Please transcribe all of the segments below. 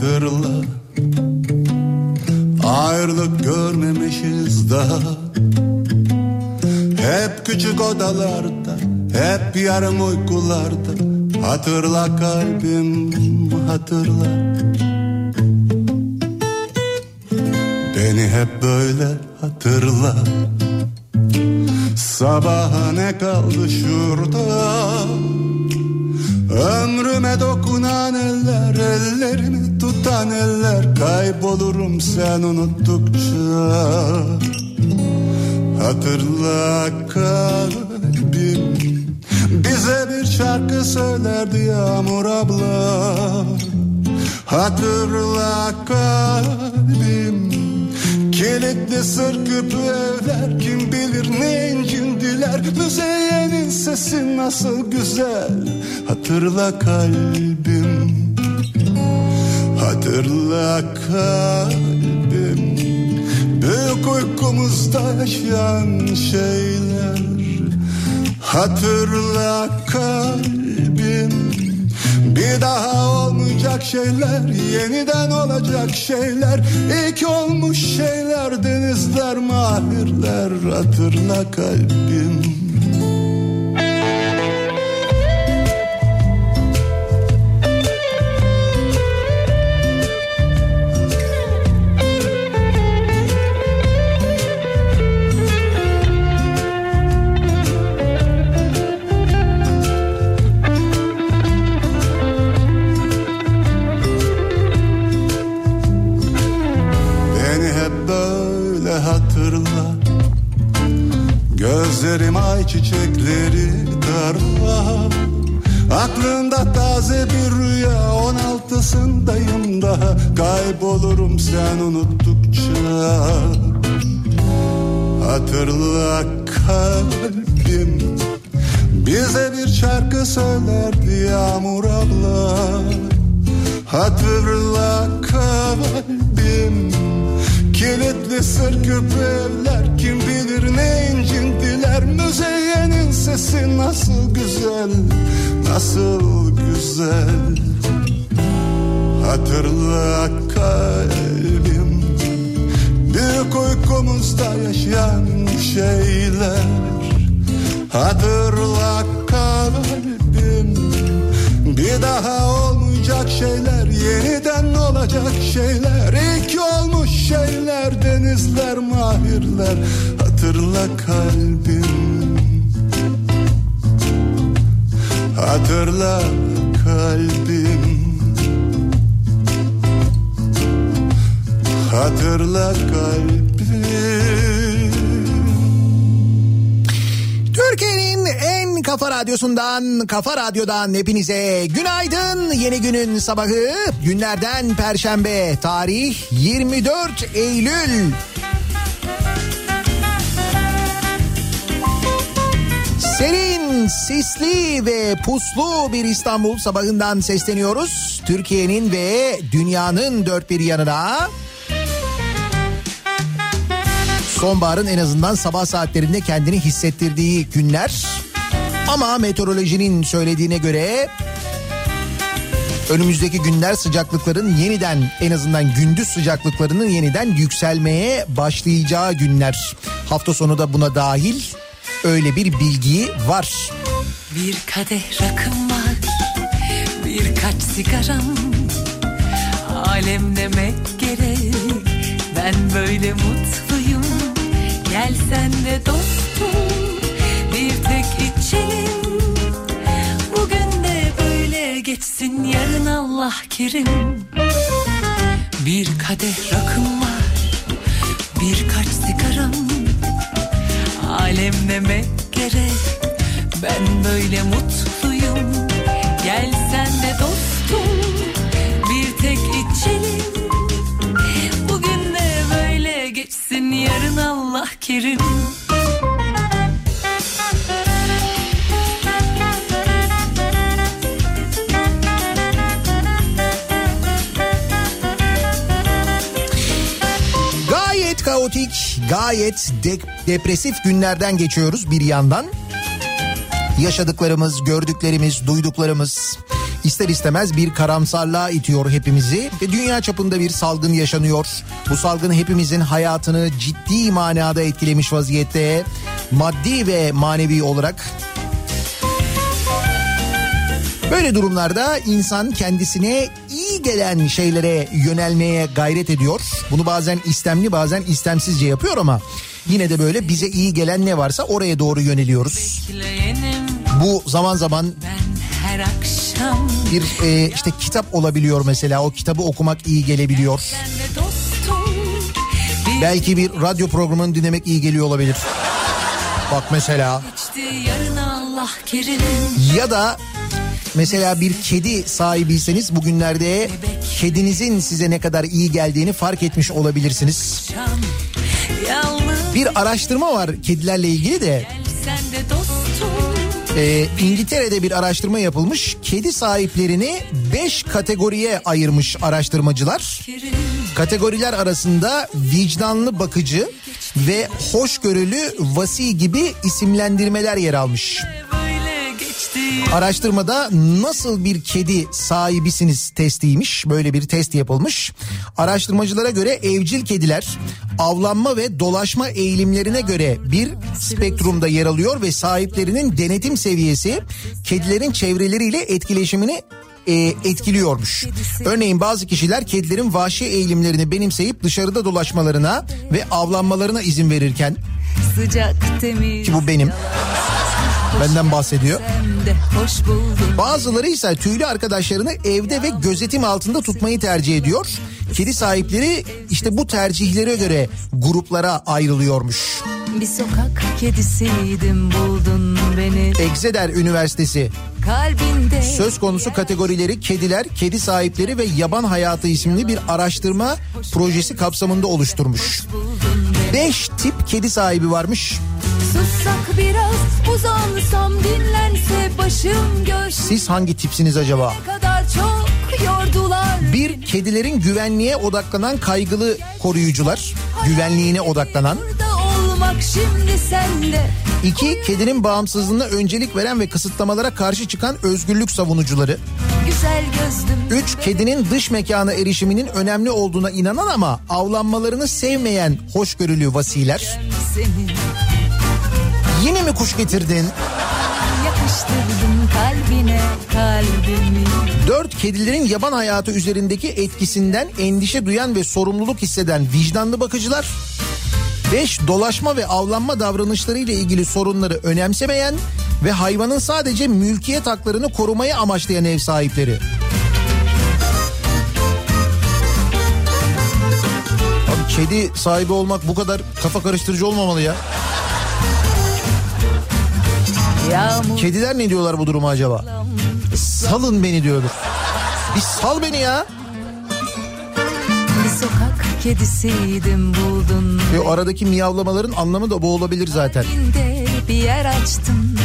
hatırla Ayrılık görmemişiz daha. Hep küçük odalarda Hep yarım uykularda. Hatırla kalbim hatırla. Beni hep böyle hatırla. Sabaha ne kaldı şurada? Ömrüme dokunan eller Ellerimi tutan eller Kaybolurum sen unuttukça. Hatırla kalbim Bize bir şarkı söylerdi Yağmur abla. Hatırla kalbim Kilitli sır küpü evler Kim bilir ne incindiler Müzeyyenin sesi nasıl güzel Hatırla kalbim Hatırla kalbim. Büyük uykumuzda yaşayan şeyler. Hatırla kalbim. Bir daha olmayacak şeyler Yeniden olacak şeyler. İlk olmuş şeyler Denizler mahirler. Hatırla kalbim güzel Nasıl güzel. Hatırla kalbim Büyük uykumuzda yaşayan şeyler. Hatırla kalbim Bir daha olmayacak şeyler Yeniden olacak şeyler. İlk olmuş şeyler Denizler mahirler. Hatırla kalbim Hatırla kalbim Hatırla kalbim Türkiye'nin en kafa radyosundan, kafa radyodan hepinize günaydın. Yeni günün sabahı günlerden perşembe tarih 24 Eylül. Serin, sisli ve puslu bir İstanbul sabahından sesleniyoruz. Türkiye'nin ve dünyanın dört bir yanına. Sonbaharın en azından sabah saatlerinde kendini hissettirdiği günler. Ama meteorolojinin söylediğine göre önümüzdeki günler sıcaklıkların yeniden en azından gündüz sıcaklıklarının yeniden yükselmeye başlayacağı günler. Hafta sonu da buna dahil öyle bir bilgi var. Bir kadeh rakım var Birkaç sigaram. Alem demek gerek Ben böyle mutluyum. Gel sen de dostum Bir tek içelim. Bugün de böyle geçsin Yarın Allah kerim. Bir kadeh rakım var Birkaç sigaram Alem demek gerek Ben böyle mutluyum. Gel sen de dostum. Bir tek içelim. Bugün de böyle geçsin Yarın Allah kerim. Kaotik, gayet de- depresif günlerden geçiyoruz bir yandan. Yaşadıklarımız, gördüklerimiz, duyduklarımız, ister istemez bir karamsarlığa itiyor hepimizi ve dünya çapında bir salgın yaşanıyor. Bu salgın hepimizin hayatını ciddi manada etkilemiş vaziyette. Maddi ve manevi olarak Böyle durumlarda insan kendisine iyi gelen şeylere yönelmeye gayret ediyor. Bunu bazen istemli bazen istemsizce yapıyor ama yine de böyle bize iyi gelen ne varsa oraya doğru yöneliyoruz. Bu zaman zaman bir e, işte kitap olabiliyor mesela o kitabı okumak iyi gelebiliyor. Belki bir radyo programını dinlemek iyi geliyor olabilir. Bak mesela. Ya da Mesela bir kedi sahibiyseniz bugünlerde kedinizin size ne kadar iyi geldiğini fark etmiş olabilirsiniz. Bir araştırma var kedilerle ilgili de. Ee, İngiltere'de bir araştırma yapılmış. Kedi sahiplerini 5 kategoriye ayırmış araştırmacılar. Kategoriler arasında vicdanlı bakıcı ve hoşgörülü vasi gibi isimlendirmeler yer almış. Araştırmada nasıl bir kedi sahibisiniz testiymiş. Böyle bir test yapılmış. Araştırmacılara göre evcil kediler avlanma ve dolaşma eğilimlerine göre bir spektrumda yer alıyor ve sahiplerinin denetim seviyesi kedilerin çevreleriyle etkileşimini e, etkiliyormuş. Örneğin bazı kişiler kedilerin vahşi eğilimlerini benimseyip dışarıda dolaşmalarına ve avlanmalarına izin verirken Sıcak, temiz, ki bu benim benden bahsediyor. Bazıları ise tüylü arkadaşlarını evde ve gözetim altında tutmayı tercih ediyor. Kedi sahipleri işte bu tercihlere göre gruplara ayrılıyormuş. Bir sokak kedisiydim buldun beni. Exeter Üniversitesi Kalbinde Söz konusu kategorileri kediler, kedi sahipleri ve yaban hayatı isimli bir araştırma projesi kapsamında oluşturmuş. Beş tip kedi sahibi varmış. Sussak biraz uzansam dinlense başım göz. Siz hangi tipsiniz acaba? kadar çok yordular. Bir kedilerin güvenliğe odaklanan kaygılı koruyucular. Güvenliğine odaklanan. şimdi sende. İki, kedinin bağımsızlığına öncelik veren ve kısıtlamalara karşı çıkan özgürlük savunucuları. Üç, kedinin dış mekana erişiminin önemli olduğuna inanan ama avlanmalarını sevmeyen hoşgörülü vasiler. Yine mi kuş getirdin? Yakıştırdım kalbine kalbimi. Dört kedilerin yaban hayatı üzerindeki etkisinden endişe duyan ve sorumluluk hisseden vicdanlı bakıcılar. Beş dolaşma ve avlanma davranışları ile ilgili sorunları önemsemeyen ve hayvanın sadece mülkiyet haklarını korumaya amaçlayan ev sahipleri. Abi kedi sahibi olmak bu kadar kafa karıştırıcı olmamalı ya. Yağmur. Kediler ne diyorlar bu duruma acaba? Salın beni diyordur. Bir sal beni ya. Sokak kedisiydim buldun. Ve aradaki miyavlamaların anlamı da bu olabilir zaten. Bir yer açtım.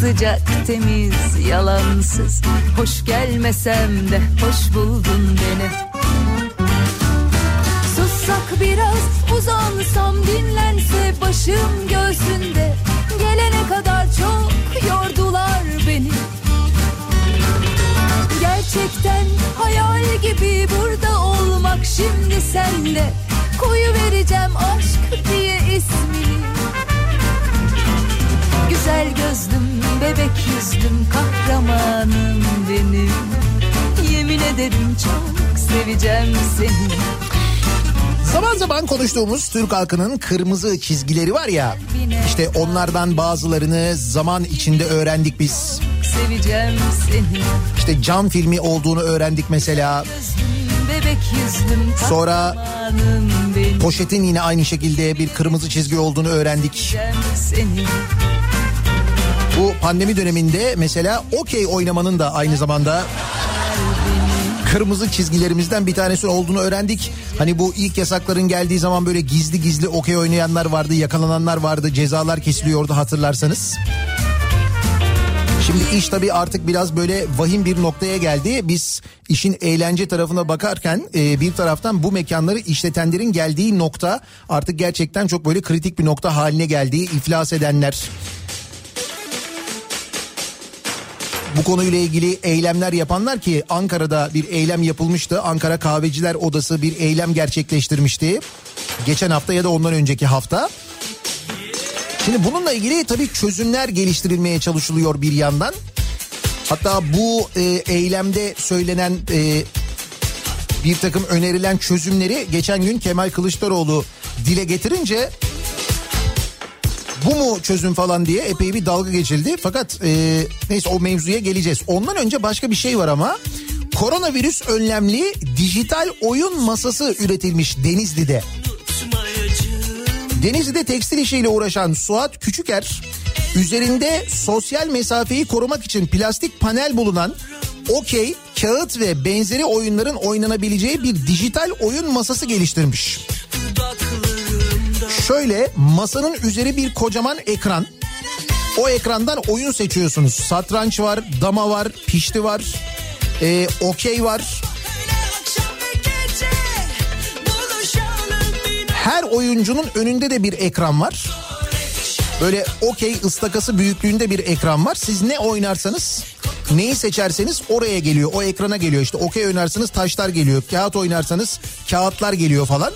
Sıcak, temiz, yalansız Hoş gelmesem de hoş buldun beni Sussak biraz uzansam dinlense başım göğsünde Gelene kadar çok yordular Gerçekten hayal gibi burada olmak şimdi sende. Koyu vereceğim aşk diye ismini Güzel gözlüm, bebek yüzlüm, kahramanım benim. Yemin ederim çok seveceğim seni Zaman zaman konuştuğumuz Türk halkının kırmızı çizgileri var ya. İşte onlardan bazılarını zaman içinde öğrendik biz. İşte cam filmi olduğunu öğrendik mesela. Sonra poşetin yine aynı şekilde bir kırmızı çizgi olduğunu öğrendik. Bu pandemi döneminde mesela okey oynamanın da aynı zamanda kırmızı çizgilerimizden bir tanesi olduğunu öğrendik. Hani bu ilk yasakların geldiği zaman böyle gizli gizli okey oynayanlar vardı, yakalananlar vardı, cezalar kesiliyordu hatırlarsanız. Şimdi iş tabii artık biraz böyle vahim bir noktaya geldi. Biz işin eğlence tarafına bakarken e, bir taraftan bu mekanları işletenlerin geldiği nokta artık gerçekten çok böyle kritik bir nokta haline geldi. İflas edenler, bu konuyla ilgili eylemler yapanlar ki Ankara'da bir eylem yapılmıştı. Ankara Kahveciler Odası bir eylem gerçekleştirmişti. Geçen hafta ya da ondan önceki hafta. Şimdi bununla ilgili tabii çözümler geliştirilmeye çalışılıyor bir yandan. Hatta bu e, eylemde söylenen e, bir takım önerilen çözümleri geçen gün Kemal Kılıçdaroğlu dile getirince bu mu çözüm falan diye epey bir dalga geçildi. Fakat e, neyse o mevzuya geleceğiz. Ondan önce başka bir şey var ama koronavirüs önlemli dijital oyun masası üretilmiş Denizli'de. Denizli'de tekstil işiyle uğraşan Suat Küçüker üzerinde sosyal mesafeyi korumak için plastik panel bulunan okey, kağıt ve benzeri oyunların oynanabileceği bir dijital oyun masası geliştirmiş. Şöyle masanın üzeri bir kocaman ekran. O ekrandan oyun seçiyorsunuz. Satranç var, dama var, pişti var, e, okey var. Her oyuncunun önünde de bir ekran var. Böyle okey ıstakası büyüklüğünde bir ekran var. Siz ne oynarsanız neyi seçerseniz oraya geliyor. O ekrana geliyor. İşte okey oynarsanız taşlar geliyor. Kağıt oynarsanız kağıtlar geliyor falan.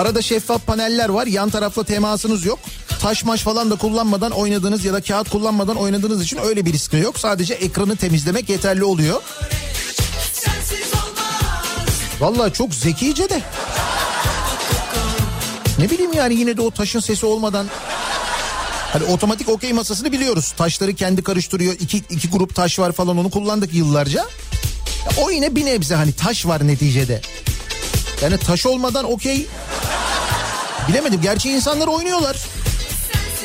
Arada şeffaf paneller var. Yan tarafla temasınız yok. Taş maş falan da kullanmadan oynadığınız ya da kağıt kullanmadan oynadığınız için öyle bir riski yok. Sadece ekranı temizlemek yeterli oluyor. Vallahi çok zekice de. Ne bileyim yani yine de o taşın sesi olmadan Hani otomatik okey masasını biliyoruz. Taşları kendi karıştırıyor. İki, iki grup taş var falan onu kullandık yıllarca. Ya o yine bir nebze hani taş var neticede. Yani taş olmadan okey bilemedim. Gerçi insanlar oynuyorlar.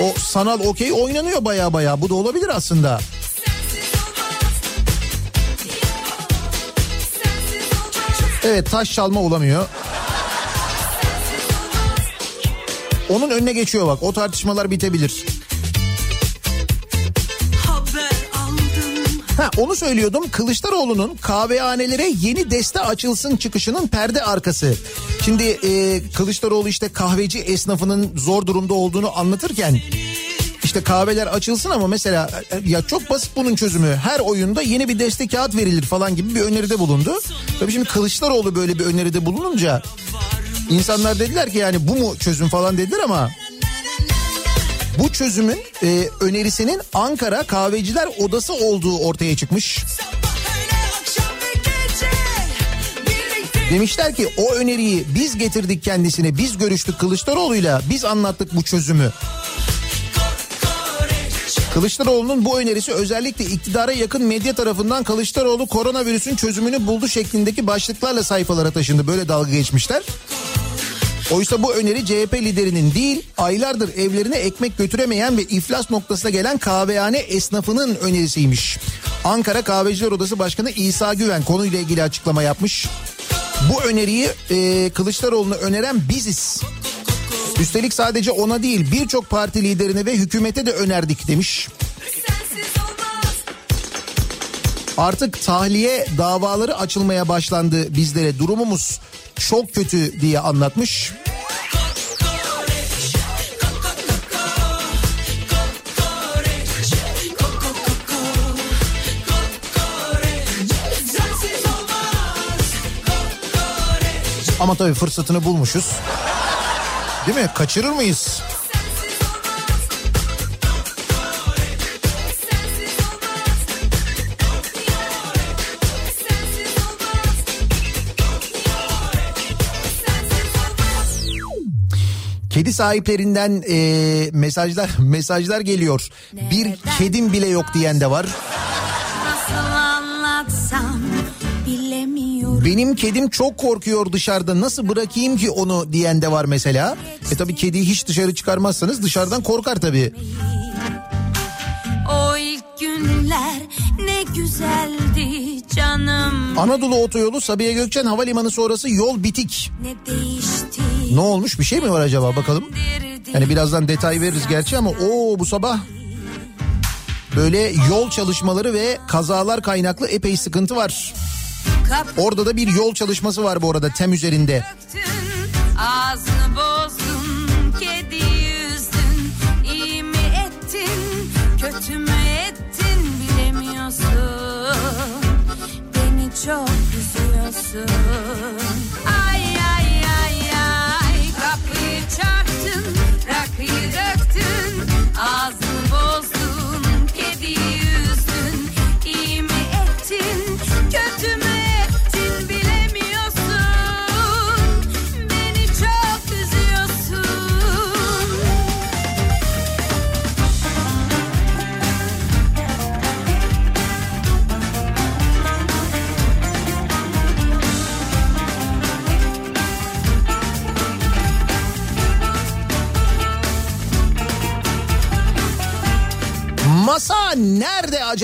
O sanal okey oynanıyor baya baya. Bu da olabilir aslında. Evet taş çalma olamıyor. Onun önüne geçiyor bak. O tartışmalar bitebilir. Ha onu söylüyordum. Kılıçdaroğlu'nun kahvehanelere yeni deste açılsın çıkışının perde arkası. Şimdi e, Kılıçdaroğlu işte kahveci esnafının zor durumda olduğunu anlatırken işte kahveler açılsın ama mesela ya çok basit bunun çözümü. Her oyunda yeni bir deste kağıt verilir falan gibi bir öneride bulundu. Tabii şimdi Kılıçdaroğlu böyle bir öneride bulununca insanlar dediler ki yani bu mu çözüm falan dediler ama bu çözümün e, önerisinin Ankara Kahveciler Odası olduğu ortaya çıkmış. Demişler ki o öneriyi biz getirdik kendisine, biz görüştük Kılıçdaroğlu'yla, biz anlattık bu çözümü. Kılıçdaroğlu'nun bu önerisi özellikle iktidara yakın medya tarafından Kılıçdaroğlu koronavirüsün çözümünü buldu şeklindeki başlıklarla sayfalara taşındı. Böyle dalga geçmişler. Oysa bu öneri CHP liderinin değil aylardır evlerine ekmek götüremeyen ve iflas noktasına gelen kahvehane esnafının önerisiymiş. Ankara Kahveciler Odası Başkanı İsa Güven konuyla ilgili açıklama yapmış. Bu öneriyi e, Kılıçdaroğlu'na öneren biziz. Üstelik sadece ona değil birçok parti liderine ve hükümete de önerdik demiş. Artık tahliye davaları açılmaya başlandı bizlere. Durumumuz çok kötü diye anlatmış. Ama tabii fırsatını bulmuşuz. Değil mi? Kaçırır mıyız? Kedi sahiplerinden e, mesajlar mesajlar geliyor. Bir kedim bile yok diyen de var. Benim kedim çok korkuyor dışarıda nasıl bırakayım ki onu diyen de var mesela. E tabi kediyi hiç dışarı çıkarmazsanız dışarıdan korkar tabi. O ilk günler ne güzeldi canım. Anadolu Otoyolu Sabiha Gökçen Havalimanı sonrası yol bitik. Ne değişti. Ne olmuş bir şey mi var acaba bakalım. Yani birazdan detay veririz gerçi ama o bu sabah böyle yol çalışmaları ve kazalar kaynaklı epey sıkıntı var. Orada da bir yol çalışması var bu arada tem üzerinde. Ağzını bozdun, kedi yüzdün, iyi mi ettin, kötü mü ettin bilemiyorsun. Beni çok üzüyorsun.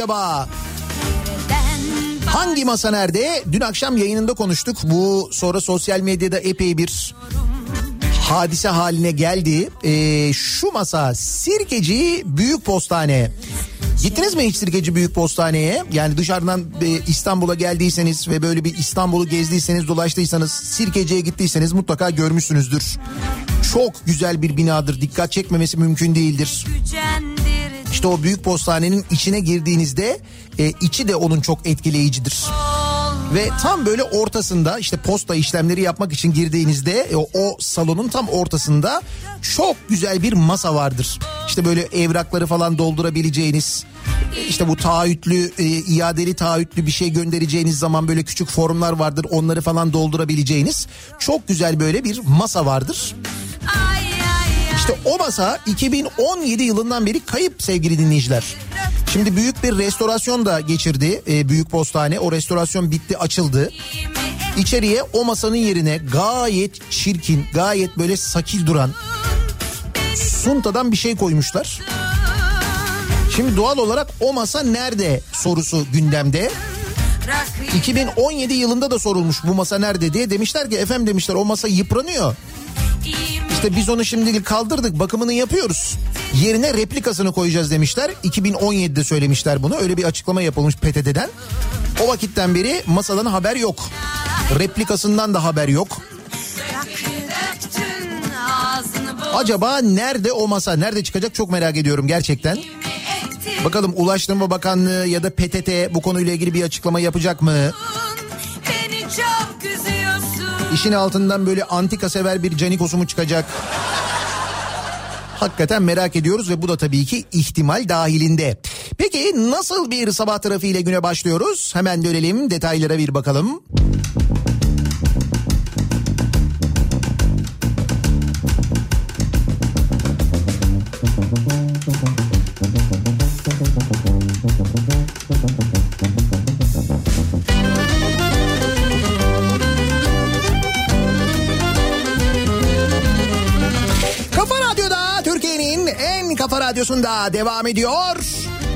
Acaba? Hangi masa nerede? Dün akşam yayınında konuştuk. Bu sonra sosyal medyada epey bir hadise haline geldi. Ee, şu masa Sirkeci Büyük Postane. Gittiniz mi hiç Sirkeci Büyük Postane'ye? Yani dışarıdan e, İstanbul'a geldiyseniz ve böyle bir İstanbul'u gezdiyseniz, dolaştıysanız, Sirkeci'ye gittiyseniz mutlaka görmüşsünüzdür. Çok güzel bir binadır. Dikkat çekmemesi mümkün değildir. gücendirdi İşte o büyük postanenin içine girdiğinizde e, içi de onun çok etkileyicidir. Ve tam böyle ortasında işte posta işlemleri yapmak için girdiğinizde e, o, o salonun tam ortasında çok güzel bir masa vardır. İşte böyle evrakları falan doldurabileceğiniz işte bu taahhütlü e, iadeli taahhütlü bir şey göndereceğiniz zaman böyle küçük formlar vardır onları falan doldurabileceğiniz çok güzel böyle bir masa vardır. Ay İşte o masa 2017 yılından beri kayıp sevgili dinleyiciler. Şimdi büyük bir restorasyon da geçirdi e, Büyük Postane. O restorasyon bitti açıldı. İçeriye o masanın yerine gayet çirkin, gayet böyle sakil duran suntadan bir şey koymuşlar. Şimdi doğal olarak o masa nerede sorusu gündemde. rakıyı 2017 yılında da sorulmuş bu masa nerede diye. Demişler ki efendim demişler o masa yıpranıyor. İşte biz onu şimdilik kaldırdık bakımını yapıyoruz. Yerine replikasını koyacağız demişler. 2017'de söylemişler bunu. Öyle bir açıklama yapılmış PTT'den. O vakitten beri masadan haber yok. Replikasından da haber yok. Acaba nerede o masa? Nerede çıkacak çok merak ediyorum gerçekten. Bakalım Ulaştırma Bakanlığı ya da PTT bu konuyla ilgili bir açıklama yapacak mı? beni çok İşin altından böyle antika sever bir canikosu mu çıkacak? Hakikaten merak ediyoruz ve bu da tabii ki ihtimal dahilinde. Peki nasıl bir sabah trafiğiyle güne başlıyoruz? Hemen dönelim detaylara bir bakalım. Kafa radyosunda devam ediyor.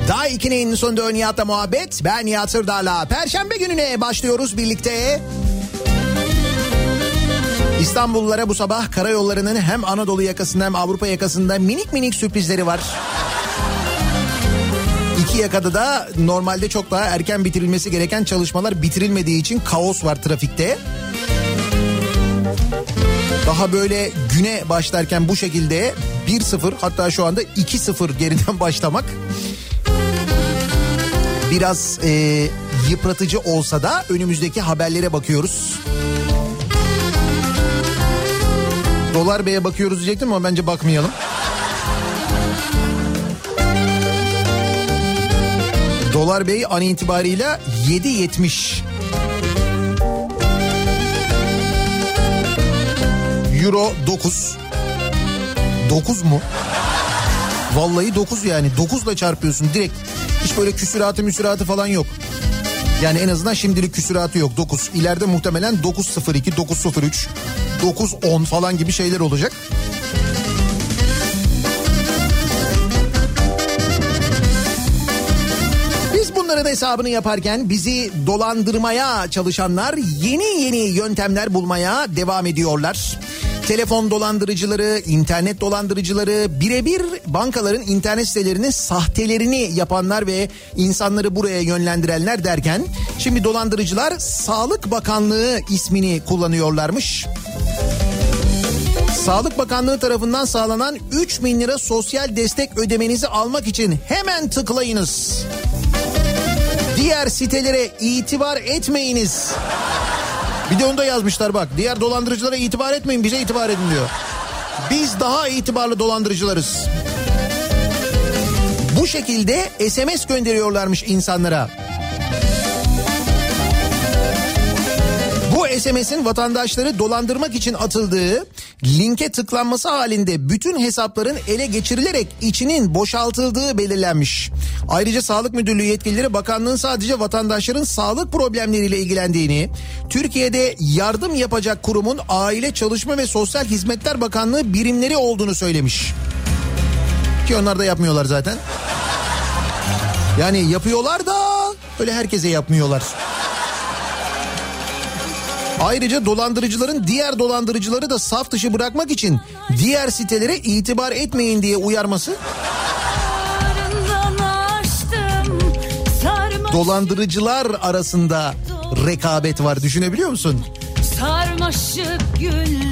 Daha 2'nin sonunda Nihat'la muhabbet. Ben Nihat Sırdar'la. Perşembe gününe başlıyoruz birlikte. İstanbullulara bu sabah karayollarının hem Anadolu yakasında hem Avrupa yakasında minik minik sürprizleri var. İki yakada da normalde çok daha erken bitirilmesi gereken çalışmalar bitirilmediği için kaos var trafikte. Daha böyle güne başlarken bu şekilde 1-0 hatta şu anda 2-0 geriden başlamak biraz e, yıpratıcı olsa da önümüzdeki haberlere bakıyoruz. Dolar Bey'e bakıyoruz diyecektim ama bence bakmayalım. Dolar Bey an itibarıyla 7.70. Euro 9. 9 mu? Vallahi 9 yani. 9 ile çarpıyorsun direkt. Hiç böyle küsüratı müsüratı falan yok. Yani en azından şimdilik küsüratı yok 9. İleride muhtemelen 9.02, 9.03, 9.10 falan gibi şeyler olacak. Bunların hesabını yaparken bizi dolandırmaya çalışanlar yeni yeni yöntemler bulmaya devam ediyorlar. Telefon dolandırıcıları, internet dolandırıcıları, birebir bankaların internet sitelerinin sahtelerini yapanlar ve insanları buraya yönlendirenler derken şimdi dolandırıcılar Sağlık Bakanlığı ismini kullanıyorlarmış. Sağlık Bakanlığı tarafından sağlanan 3 bin lira sosyal destek ödemenizi almak için hemen tıklayınız. Diğer sitelere itibar etmeyiniz. Bir de onu da yazmışlar bak. Diğer dolandırıcılara itibar etmeyin bize itibar edin diyor. Biz daha itibarlı dolandırıcılarız. Bu şekilde SMS gönderiyorlarmış insanlara. Bu SMS'in vatandaşları dolandırmak için atıldığı linke tıklanması halinde bütün hesapların ele geçirilerek içinin boşaltıldığı belirlenmiş. Ayrıca Sağlık Müdürlüğü yetkilileri bakanlığın sadece vatandaşların sağlık problemleriyle ilgilendiğini, Türkiye'de yardım yapacak kurumun Aile Çalışma ve Sosyal Hizmetler Bakanlığı birimleri olduğunu söylemiş. Ki onlar da yapmıyorlar zaten. Yani yapıyorlar da öyle herkese yapmıyorlar. Ayrıca dolandırıcıların diğer dolandırıcıları da saf dışı bırakmak için diğer sitelere itibar etmeyin diye uyarması dolandırıcılar arasında rekabet var düşünebiliyor musun?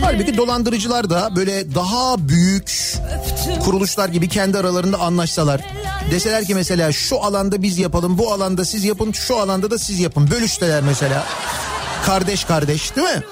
Halbuki dolandırıcılar da böyle daha büyük kuruluşlar gibi kendi aralarında anlaşsalar. Deseler ki mesela şu alanda biz yapalım, bu alanda siz yapın, şu alanda da siz yapın. Bölüşteler mesela. Kardeş kardeş değil mi?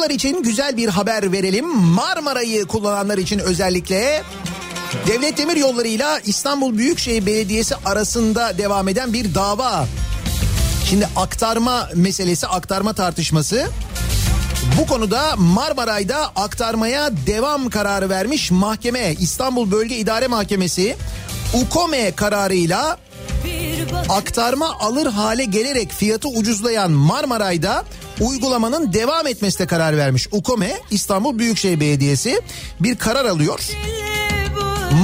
İstanbullular için güzel bir haber verelim. Marmara'yı kullananlar için özellikle Devlet Demir Yolları'yla İstanbul Büyükşehir Belediyesi arasında devam eden bir dava. Şimdi aktarma meselesi, aktarma tartışması. Bu konuda Marmaray'da aktarmaya devam kararı vermiş mahkeme. İstanbul Bölge İdare Mahkemesi UKOME kararıyla aktarma alır hale gelerek fiyatı ucuzlayan Marmaray'da uygulamanın devam etmesine karar vermiş. UKOME İstanbul Büyükşehir Belediyesi bir karar alıyor.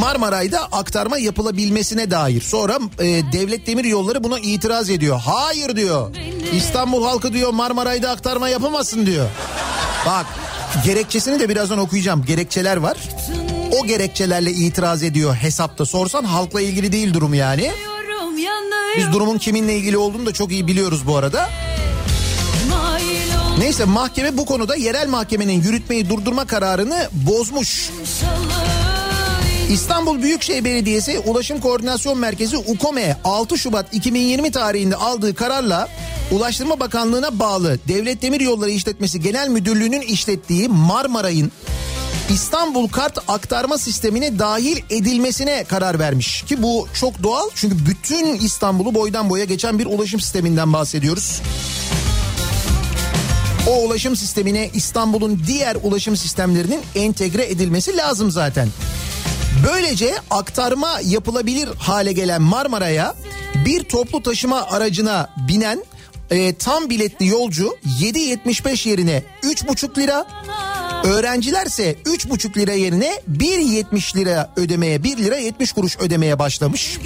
Marmaray'da aktarma yapılabilmesine dair. Sonra e, Devlet Demir Yolları buna itiraz ediyor. Hayır diyor. İstanbul halkı diyor Marmaray'da aktarma yapamazsın diyor. Bak gerekçesini de birazdan okuyacağım. Gerekçeler var. O gerekçelerle itiraz ediyor hesapta. Sorsan halkla ilgili değil durum yani. Biz durumun kiminle ilgili olduğunu da çok iyi biliyoruz bu arada. Neyse mahkeme bu konuda yerel mahkemenin yürütmeyi durdurma kararını bozmuş. İstanbul Büyükşehir Belediyesi Ulaşım Koordinasyon Merkezi UKOME 6 Şubat 2020 tarihinde aldığı kararla Ulaştırma Bakanlığı'na bağlı Devlet Demir Yolları İşletmesi Genel Müdürlüğü'nün işlettiği Marmaray'ın İstanbul Kart aktarma sistemine dahil edilmesine karar vermiş. Ki bu çok doğal çünkü bütün İstanbul'u boydan boya geçen bir ulaşım sisteminden bahsediyoruz. O ulaşım sistemine İstanbul'un diğer ulaşım sistemlerinin entegre edilmesi lazım zaten. Böylece aktarma yapılabilir hale gelen Marmara'ya bir toplu taşıma aracına binen e, tam biletli yolcu 7.75 yerine 3,5 lira, öğrencilerse 3,5 lira yerine 1.70 lira ödemeye 1 lira 70 kuruş ödemeye başlamış.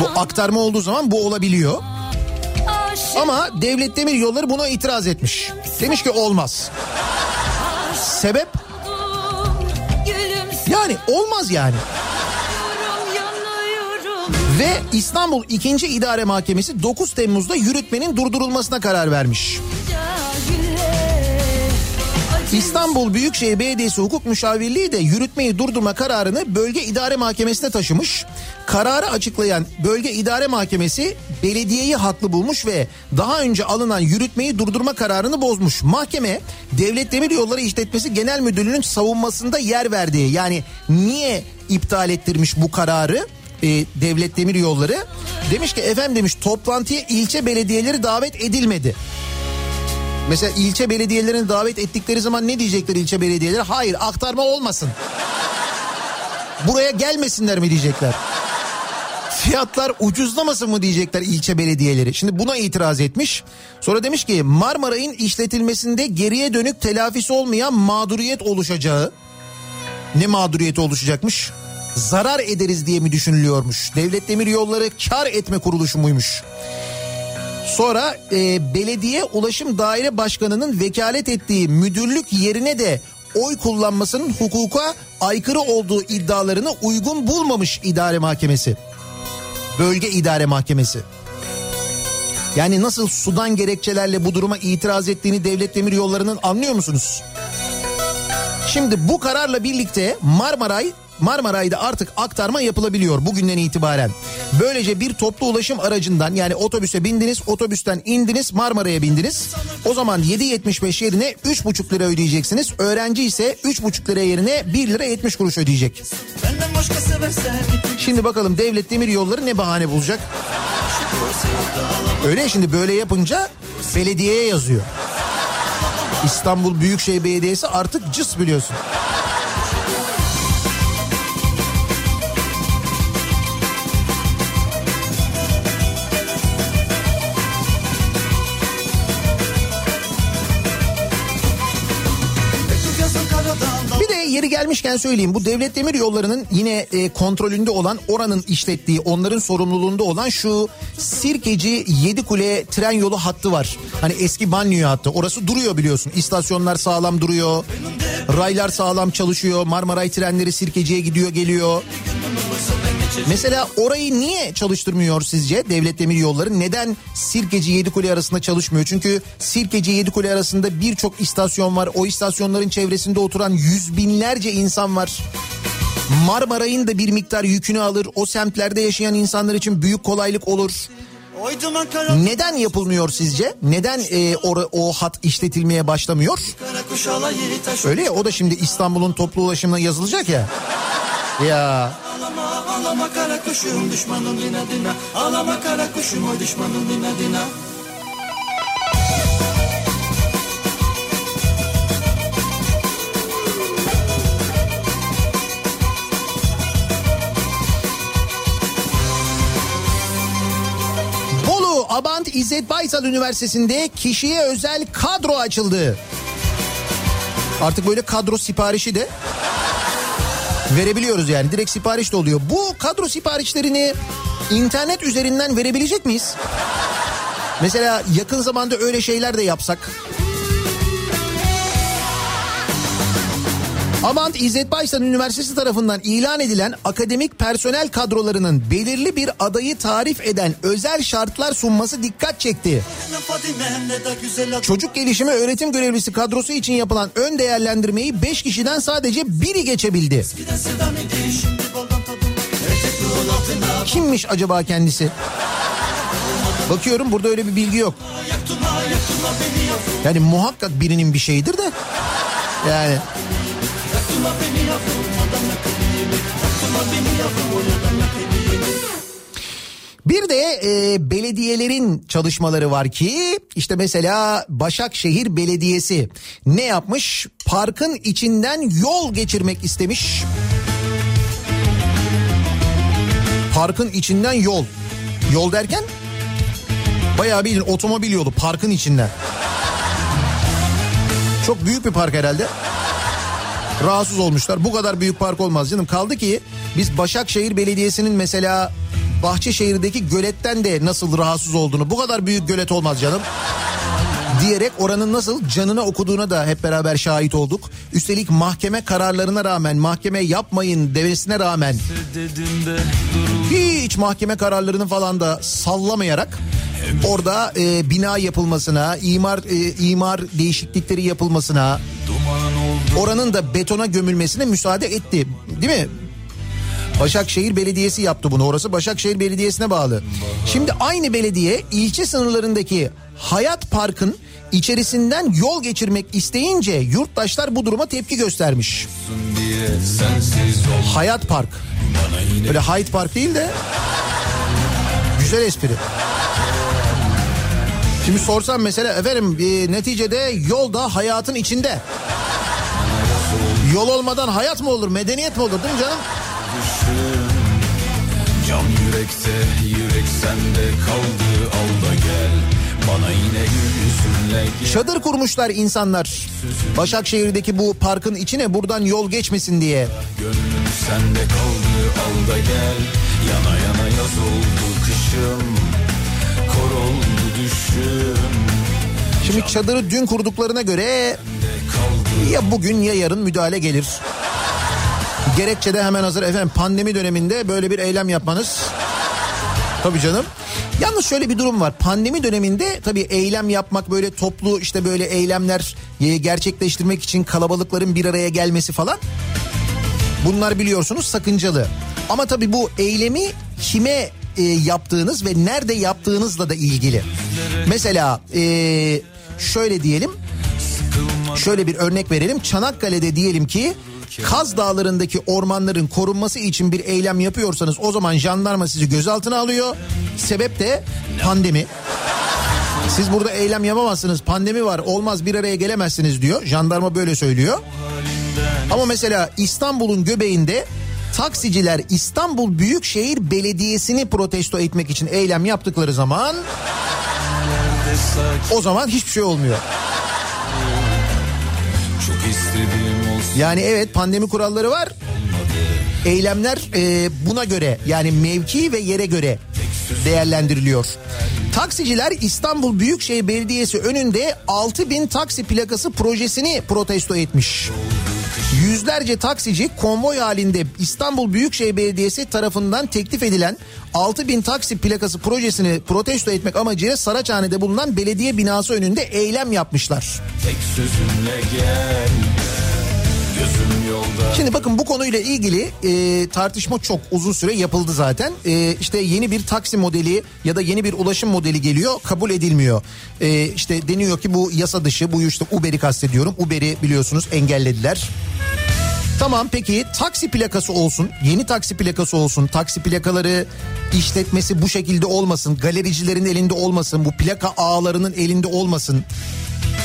Bu aktarma olduğu zaman bu olabiliyor. Ama Devlet Demir Yolları buna itiraz etmiş. Demiş ki olmaz. Sebep? Yani olmaz yani. Ve İstanbul 2. İdare Mahkemesi 9 Temmuz'da yürütmenin durdurulmasına karar vermiş. İstanbul Büyükşehir Belediyesi Hukuk Müşavirliği de yürütmeyi durdurma kararını Bölge İdare Mahkemesi'ne taşımış. Kararı açıklayan Bölge İdare Mahkemesi belediyeyi haklı bulmuş ve daha önce alınan yürütmeyi durdurma kararını bozmuş. Mahkeme Devlet Demir Yolları İşletmesi Genel Müdürlüğü'nün savunmasında yer verdiği yani niye iptal ettirmiş bu kararı? e, Devlet Demir Yolları demiş ki efendim demiş toplantıya ilçe belediyeleri davet edilmedi. Mesela ilçe belediyelerini davet ettikleri zaman ne diyecekler ilçe belediyeleri? Hayır aktarma olmasın. Buraya gelmesinler mi diyecekler? Fiyatlar ucuzlamasın mı diyecekler ilçe belediyeleri. Şimdi buna itiraz etmiş. Sonra demiş ki Marmaray'ın işletilmesinde geriye dönük telafisi olmayan mağduriyet oluşacağı. Ne mağduriyeti oluşacakmış? Zarar ederiz diye mi düşünülüyormuş? Devlet Demir Yolları kar etme kuruluşu muymuş? Sonra e, belediye ulaşım daire başkanının vekalet ettiği müdürlük yerine de oy kullanmasının hukuka aykırı olduğu iddialarını uygun bulmamış idare mahkemesi. Bölge idare mahkemesi. Yani nasıl sudan gerekçelerle bu duruma itiraz ettiğini devlet demir yollarının anlıyor musunuz? Şimdi bu kararla birlikte Marmaray Marmaray'da artık aktarma yapılabiliyor bugünden itibaren. Böylece bir toplu ulaşım aracından yani otobüse bindiniz, otobüsten indiniz, Marmaray'a bindiniz. O zaman 7.75 yerine 3.5 lira ödeyeceksiniz. Öğrenci ise 3.5 lira yerine 1 lira 70 kuruş ödeyecek. Şimdi bakalım devlet demir yolları ne bahane bulacak? Öyle şimdi böyle yapınca belediyeye yazıyor. İstanbul Büyükşehir Belediyesi artık cıs biliyorsun. Gelmişken söyleyeyim bu devlet demir yollarının yine e, kontrolünde olan oranın işlettiği onların sorumluluğunda olan şu Sirkeci Yedikule tren yolu hattı var. Hani eski banliyö hattı orası duruyor biliyorsun istasyonlar sağlam duruyor. Raylar sağlam çalışıyor Marmaray trenleri Sirkeci'ye gidiyor geliyor. Mesela orayı niye çalıştırmıyor sizce devlet demir yolları? Neden Sirkeci Yedikule arasında çalışmıyor? Çünkü Sirkeci Yedikule arasında birçok istasyon var. O istasyonların çevresinde oturan yüz binlerce insan var. Marmaray'ın da bir miktar yükünü alır. O semtlerde yaşayan insanlar için büyük kolaylık olur. Neden yapılmıyor sizce? Neden e, or- o hat işletilmeye başlamıyor? Öyle ya o da şimdi İstanbul'un toplu ulaşımına yazılacak ya. Ya Ağlama kara kuşum düşmanım dina dina Ağlama kara kuşum oy düşmanım dina dina Bolu Abant İzzet Baysal Üniversitesi'nde kişiye özel kadro açıldı. Artık böyle kadro siparişi de verebiliyoruz yani. Direkt sipariş de oluyor. Bu kadro siparişlerini internet üzerinden verebilecek miyiz? Mesela yakın zamanda öyle şeyler de yapsak. Abant İzzet Baysal Üniversitesi tarafından ilan edilen akademik personel kadrolarının belirli bir adayı tarif eden özel şartlar sunması dikkat çekti. Çocuk gelişimi öğretim görevlisi kadrosu için yapılan ön değerlendirmeyi 5 kişiden sadece biri geçebildi. Kimmiş acaba kendisi? Bakıyorum burada öyle bir bilgi yok. Yani muhakkak birinin bir şeyidir de. Yani Bir de e, belediyelerin çalışmaları var ki işte mesela Başakşehir Belediyesi ne yapmış? Parkın içinden yol geçirmek istemiş. Parkın içinden yol. Yol derken bayağı bir otomobil yolu parkın içinden. Çok büyük bir park herhalde. Rahatsız olmuşlar. Bu kadar büyük park olmaz canım. Kaldı ki biz Başakşehir Belediyesi'nin mesela Bahçeşehir'deki göletten de nasıl rahatsız olduğunu bu kadar büyük gölet olmaz canım diyerek oranın nasıl canına okuduğuna da hep beraber şahit olduk. Üstelik mahkeme kararlarına rağmen mahkeme yapmayın demesine rağmen hiç mahkeme kararlarını falan da sallamayarak orada e, bina yapılmasına, imar e, imar değişiklikleri yapılmasına, oranın da betona gömülmesine müsaade etti. Değil mi? Başakşehir Belediyesi yaptı bunu. Orası Başakşehir Belediyesi'ne bağlı. Şimdi aynı belediye ilçe sınırlarındaki Hayat Park'ın içerisinden yol geçirmek isteyince yurttaşlar bu duruma tepki göstermiş. Hayat Park. Böyle Hyde Park değil de güzel espri. Şimdi sorsam mesela efendim e, neticede yolda hayatın içinde. Yol olmadan hayat mı olur, medeniyet mi olur değil mi canım? Can yürekte yürek sende kaldı. Al da gel. Bana yine yüzünle gel. Çadır kurmuşlar insanlar. Başakşehir'deki bu parkın içine buradan yol geçmesin diye. Gönlüm sende kaldı. Al da gel. Yana yana yaz oldu kışım. Kor oldu düşüm. Şimdi çadırı dün kurduklarına göre Ya bugün ya yarın müdahale gelir. Gerekçe de hemen hazır efendim pandemi döneminde böyle bir eylem yapmanız. Tabii canım. Yalnız şöyle bir durum var. Pandemi döneminde tabii eylem yapmak böyle toplu işte böyle eylemler e, gerçekleştirmek için kalabalıkların bir araya gelmesi falan. Bunlar biliyorsunuz sakıncalı. Ama tabii bu eylemi kime e, yaptığınız ve nerede yaptığınızla da ilgili. Mesela e, şöyle diyelim. Şöyle bir örnek verelim. Çanakkale'de diyelim ki Kaz Dağları'ndaki ormanların korunması için bir eylem yapıyorsanız o zaman jandarma sizi gözaltına alıyor. Sebep de pandemi. Siz burada eylem yapamazsınız pandemi var olmaz bir araya gelemezsiniz diyor. Jandarma böyle söylüyor. Ama mesela İstanbul'un göbeğinde taksiciler İstanbul Büyükşehir Belediyesi'ni protesto etmek için eylem yaptıkları zaman o zaman hiçbir şey olmuyor. Yani evet pandemi kuralları var. Eylemler e, buna göre yani mevki ve yere göre değerlendiriliyor. Taksiciler İstanbul Büyükşehir Belediyesi önünde 6000 taksi plakası projesini protesto etmiş. Yüzlerce taksici konvoy halinde İstanbul Büyükşehir Belediyesi tarafından teklif edilen 6000 taksi plakası projesini protesto etmek amacıyla Saraçhane'de bulunan belediye binası önünde eylem yapmışlar. tek sözünle gel Gözüm yolda Şimdi bakın bu konuyla ilgili e, tartışma çok uzun süre yapıldı zaten. E, işte yeni bir taksi modeli ya da yeni bir ulaşım modeli geliyor kabul edilmiyor. E, işte deniyor ki bu yasa dışı bu işte Uber'i kastediyorum. Uber'i biliyorsunuz engellediler. Tamam peki taksi plakası olsun yeni taksi plakası olsun taksi plakaları işletmesi bu şekilde olmasın galericilerin elinde olmasın bu plaka ağlarının elinde olmasın.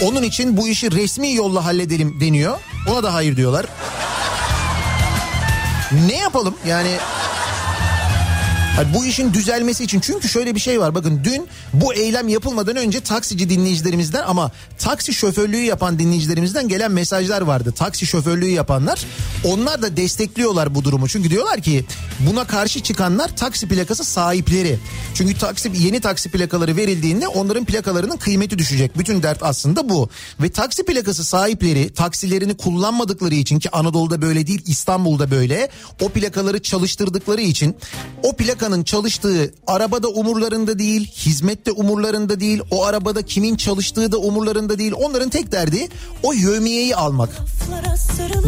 Onun için bu işi resmi yolla halledelim deniyor. Ona da hayır diyorlar. Ne yapalım yani Hani bu işin düzelmesi için çünkü şöyle bir şey var bakın dün bu eylem yapılmadan önce taksici dinleyicilerimizden ama taksi şoförlüğü yapan dinleyicilerimizden gelen mesajlar vardı. Taksi şoförlüğü yapanlar onlar da destekliyorlar bu durumu. Çünkü diyorlar ki buna karşı çıkanlar taksi plakası sahipleri. Çünkü taksi yeni taksi plakaları verildiğinde onların plakalarının kıymeti düşecek. Bütün dert aslında bu. Ve taksi plakası sahipleri taksilerini kullanmadıkları için ki Anadolu'da böyle değil İstanbul'da böyle o plakaları çalıştırdıkları için o plakanın çalıştığı arabada umurlarında değil, hizmette umurlarında değil, o arabada kimin çalıştığı da umurlarında değil. Onların tek derdi o yövmiyeyi almak.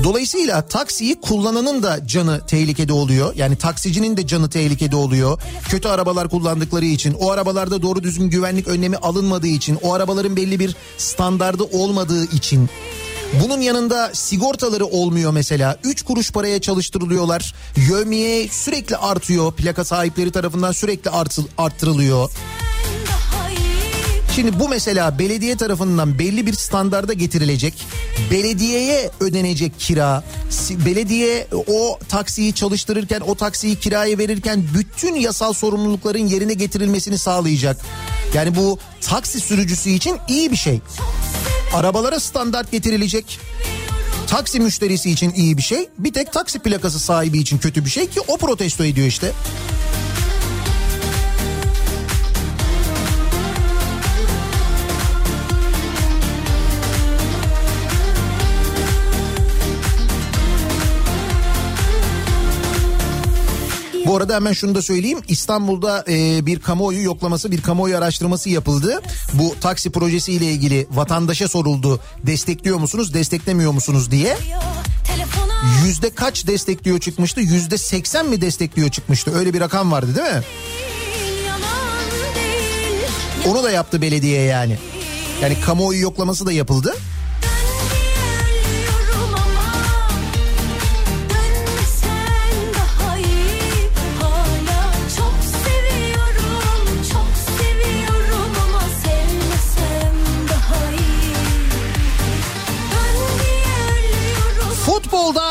Dolayısıyla taksiyi kullananın da canı tehlikede oluyor. Yani taksicinin de canı tehlikede oluyor. Kötü arabalar kullandıkları için, o arabalarda doğru düzgün güvenlik önlemi alınmadığı için, o arabaların belli bir standardı olmadığı için. Bunun yanında sigortaları olmuyor mesela. 3 kuruş paraya çalıştırılıyorlar. Yövmiye sürekli artıyor. Plaka sahipleri tarafından sürekli artıl, arttırılıyor. Şimdi bu mesela belediye tarafından belli bir standarda getirilecek. Belediyeye ödenecek kira. Belediye o taksiyi çalıştırırken o taksiyi kiraya verirken bütün yasal sorumlulukların yerine getirilmesini sağlayacak. Yani bu taksi sürücüsü için iyi bir şey. Arabalara standart getirilecek. Taksi müşterisi için iyi bir şey. Bir tek taksi plakası sahibi için kötü bir şey ki o protesto ediyor işte. Bu arada hemen şunu da söyleyeyim. İstanbul'da e, bir kamuoyu yoklaması, bir kamuoyu araştırması yapıldı. Bu taksi projesiyle ilgili vatandaşa soruldu. Destekliyor musunuz, desteklemiyor musunuz diye. Yüzde kaç destekliyor çıkmıştı? Yüzde seksen mi destekliyor çıkmıştı? Öyle bir rakam vardı değil mi? Onu da yaptı belediye yani. Yani kamuoyu yoklaması da yapıldı.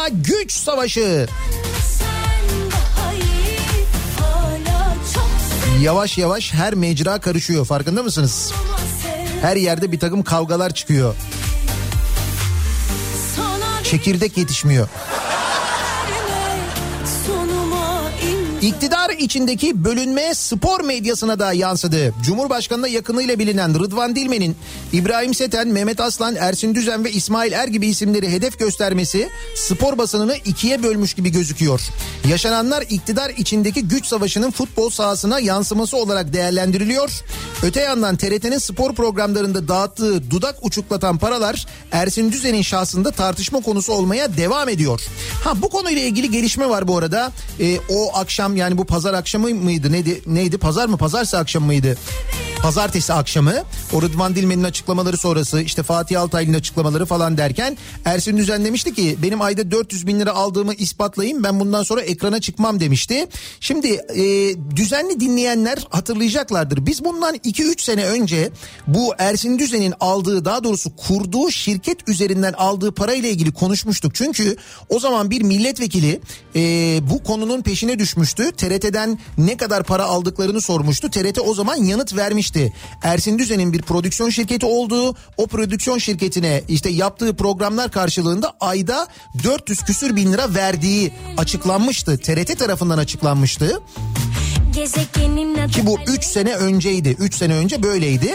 Güç savaşı. Yavaş yavaş her mecra karışıyor farkında mısınız? Her yerde bir takım kavgalar çıkıyor. Çekirdek yetişmiyor. İktidar içindeki bölünme spor medyasına da yansıdı. Cumhurbaşkanına yakınıyla bilinen Rıdvan Dilmen'in İbrahim Seten, Mehmet Aslan, Ersin Düzen ve İsmail Er gibi isimleri hedef göstermesi spor basınını ikiye bölmüş gibi gözüküyor. Yaşananlar iktidar içindeki güç savaşının futbol sahasına yansıması olarak değerlendiriliyor. Öte yandan TRT'nin spor programlarında dağıttığı dudak uçuklatan paralar Ersin Düzen'in şahsında tartışma konusu olmaya devam ediyor. Ha bu konuyla ilgili gelişme var bu arada. Ee, o akşam yani bu pazar akşamı mıydı? Neydi? Neydi? Pazar mı? Pazartesi akşamı mıydı? Pazartesi akşamı o Rıdvan Dilmen'in açıklamaları sonrası işte Fatih Altaylı'nın açıklamaları falan derken Ersin Düzen demişti ki benim ayda 400 bin lira aldığımı ispatlayayım ben bundan sonra ekrana çıkmam demişti. Şimdi e, düzenli dinleyenler hatırlayacaklardır. Biz bundan 2-3 sene önce bu Ersin Düzen'in aldığı daha doğrusu kurduğu şirket üzerinden aldığı parayla ilgili konuşmuştuk. Çünkü o zaman bir milletvekili e, bu konunun peşine düşmüştü. TRT'den ne kadar para aldıklarını sormuştu. TRT o zaman yanıt vermişti. Ersin Düzen'in bir prodüksiyon şirketi olduğu o prodüksiyon şirketine işte yaptığı programlar karşılığında ayda 400 küsür bin lira verdiği açıklanmıştı. TRT tarafından açıklanmıştı. Ki bu 3 sene önceydi. 3 sene önce böyleydi.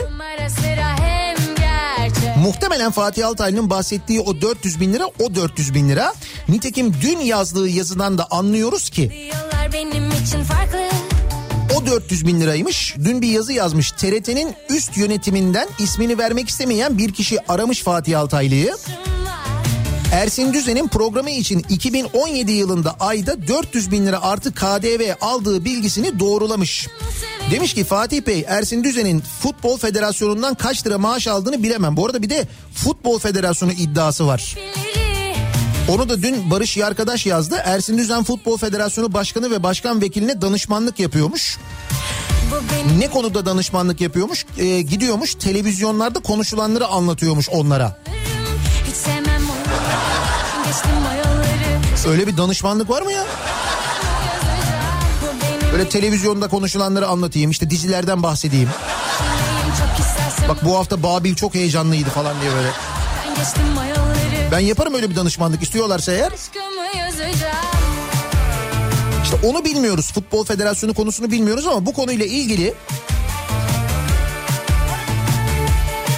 Muhtemelen Fatih Altaylı'nın bahsettiği o 400 bin lira o 400 bin lira. Nitekim dün yazdığı yazıdan da anlıyoruz ki Diyorlar benim için farklı o 400 bin liraymış. Dün bir yazı yazmış. TRT'nin üst yönetiminden ismini vermek istemeyen bir kişi aramış Fatih Altaylı'yı. Ersin Düzen'in programı için 2017 yılında ayda 400 bin lira artı KDV aldığı bilgisini doğrulamış. Demiş ki Fatih Bey Ersin Düzen'in Futbol Federasyonu'ndan kaç lira maaş aldığını bilemem. Bu arada bir de Futbol Federasyonu iddiası var. biri Onu da dün Barış Yarkadaş yazdı. Ersin Düzen Futbol Federasyonu Başkanı ve Başkan Vekiline danışmanlık yapıyormuş. Ne konuda danışmanlık yapıyormuş? Ee, gidiyormuş televizyonlarda konuşulanları anlatıyormuş onlara. Öyle bir danışmanlık var mı ya? Böyle televizyonda konuşulanları anlatayım işte dizilerden bahsedeyim. Bak bu hafta Babil çok heyecanlıydı falan diye böyle. Ben geçtim o yolları Ben yaparım öyle bir danışmanlık istiyorlarsa eğer. İşte onu bilmiyoruz. Futbol Federasyonu konusunu bilmiyoruz ama bu konuyla ilgili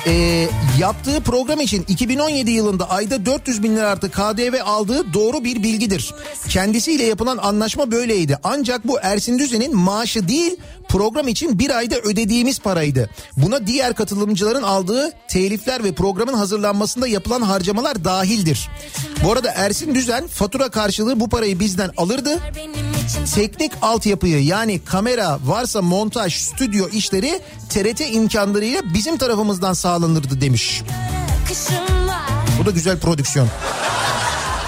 Ee, yaptığı program için 2017 yılında ayda 400 bin lira artı KDV aldığı doğru bir bilgidir. Kendisiyle yapılan anlaşma böyleydi. Ancak bu Ersin Düzen'in maaşı değil program için bir ayda ödediğimiz paraydı. Buna diğer katılımcıların aldığı telifler ve programın hazırlanmasında yapılan harcamalar dahildir. Bu arada Ersin Düzen fatura karşılığı bu parayı bizden alırdı. Teknik altyapıyı yani kamera varsa montaj, stüdyo işleri TRT imkanlarıyla bizim tarafımızdan sağlanırdı demiş. Bu da güzel prodüksiyon.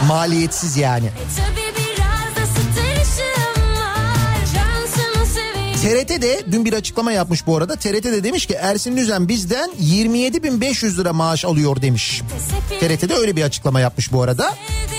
Maliyetsiz yani. TRT de dün bir açıklama yapmış bu arada. TRT de demiş ki Ersin Düzen bizden 27.500 lira maaş alıyor demiş. TRT de öyle bir açıklama yapmış bu arada. Sevdim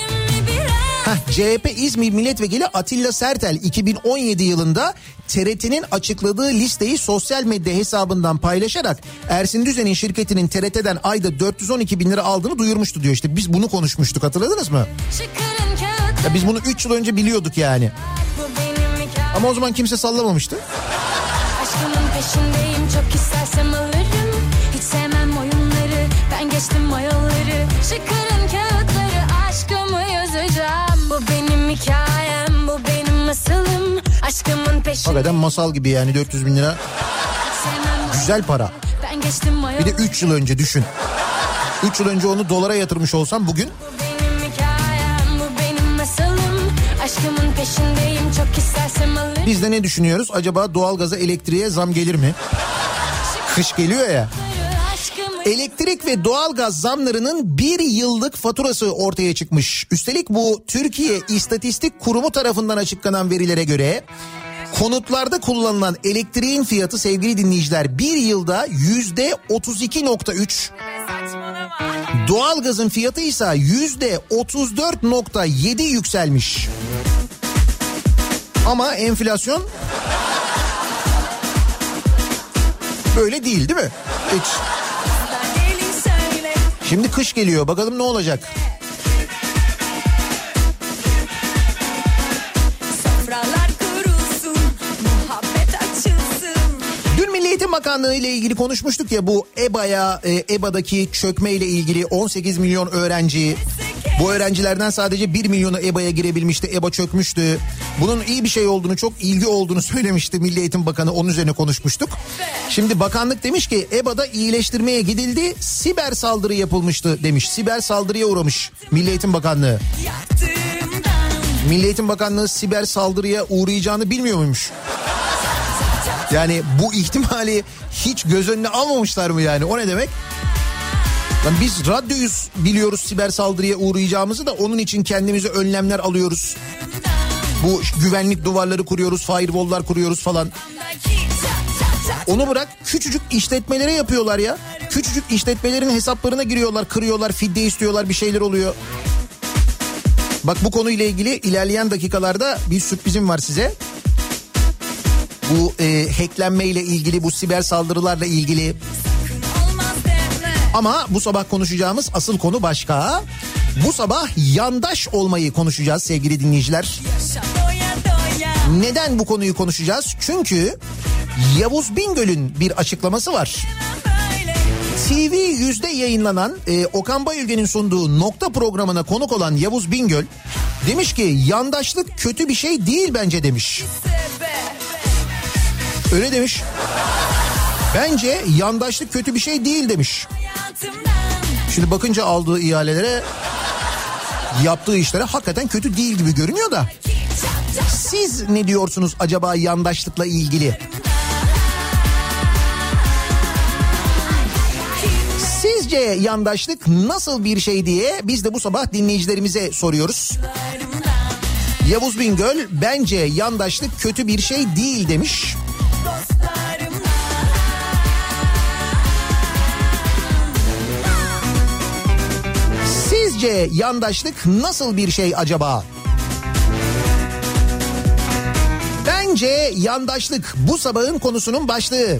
Heh, CHP İzmir Milletvekili Atilla Sertel 2017 yılında TRT'nin açıkladığı listeyi sosyal medya hesabından paylaşarak Ersin Düzen'in şirketinin TRT'den ayda 412 bin lira aldığını duyurmuştu diyor. İşte biz bunu konuşmuştuk hatırladınız mı? Kağıt Ya biz bunu 3 yıl önce biliyorduk yani. Ama o zaman kimse sallamamıştı. Aşkımın peşindeyim çok istersem alırım Hiç sevmem oyunları ben geçtim o yolları Çıkarın hikayem bu benim masalım Aşkımın peşindeyim Hakikaten masal gibi yani 400 bin lira güzel para. Bir de yolları 3 yıl önce düşün. 3 yıl önce onu dolara yatırmış olsam bugün Bu benim hikayem bu benim masalım Aşkımın peşindeyim çok istersem alırım biz de ne düşünüyoruz? Acaba doğalgaza elektriğe zam gelir mi? Kış geliyor ya. Elektrik ve doğalgaz zamlarının bir yıllık faturası ortaya çıkmış. Üstelik bu Türkiye İstatistik Kurumu tarafından açıklanan verilere göre konutlarda kullanılan elektriğin fiyatı sevgili dinleyiciler bir yılda yüzde 32.3 doğalgazın fiyatı ise yüzde 34.7 yükselmiş. Ama enflasyon böyle değil değil mi? Hiç. Şimdi kış geliyor bakalım ne olacak? Bakanlığı ile ilgili konuşmuştuk ya bu EBA'ya, e, EBA'daki çökme ile ilgili 18 milyon öğrenci. Bu öğrencilerden sadece 1 milyonu EBA'ya girebilmişti. EBA çökmüştü. Bunun iyi bir şey olduğunu, çok ilgi olduğunu söylemişti Milli Eğitim Bakanı. Onun üzerine konuşmuştuk. Şimdi bakanlık demiş ki EBA'da iyileştirmeye gidildi. Siber saldırı yapılmıştı demiş. Siber saldırıya uğramış Milli Eğitim Bakanlığı. Milli Eğitim Bakanlığı siber saldırıya uğrayacağını bilmiyor muymuş? Yani bu ihtimali hiç göz önüne almamışlar mı yani? O ne demek? Lan biz radyoyuz biliyoruz siber saldırıya uğrayacağımızı da onun için kendimize önlemler alıyoruz. Bu güvenlik duvarları kuruyoruz, firewall'lar kuruyoruz falan. Onu bırak küçücük işletmelere yapıyorlar ya. Küçücük işletmelerin hesaplarına giriyorlar, kırıyorlar, fidye istiyorlar, bir şeyler oluyor. Bak bu konuyla ilgili ilerleyen dakikalarda bir sürprizim var size. Bu e, hacklenme ile ilgili, bu siber saldırılarla ilgili. Ama bu sabah konuşacağımız asıl konu başka. Bu sabah yandaş olmayı konuşacağız sevgili dinleyiciler. Neden bu konuyu konuşacağız? Çünkü Yavuz Bingöl'ün bir açıklaması var. TV yüzde yayınlanan e, Okan Bayülgen'in sunduğu nokta programına konuk olan Yavuz Bingöl demiş ki yandaşlık kötü bir şey değil bence demiş. Öyle demiş. Bence yandaşlık kötü bir şey değil demiş. Şimdi bakınca aldığı ihalelere yaptığı işlere hakikaten kötü değil gibi görünüyor da. Siz ne diyorsunuz acaba yandaşlıkla ilgili? Sizce yandaşlık nasıl bir şey diye biz de bu sabah dinleyicilerimize soruyoruz. Yavuz Bingöl bence yandaşlık kötü bir şey değil demiş. Sizce yandaşlık nasıl bir şey acaba? Bence yandaşlık bu sabahın konusunun başlığı.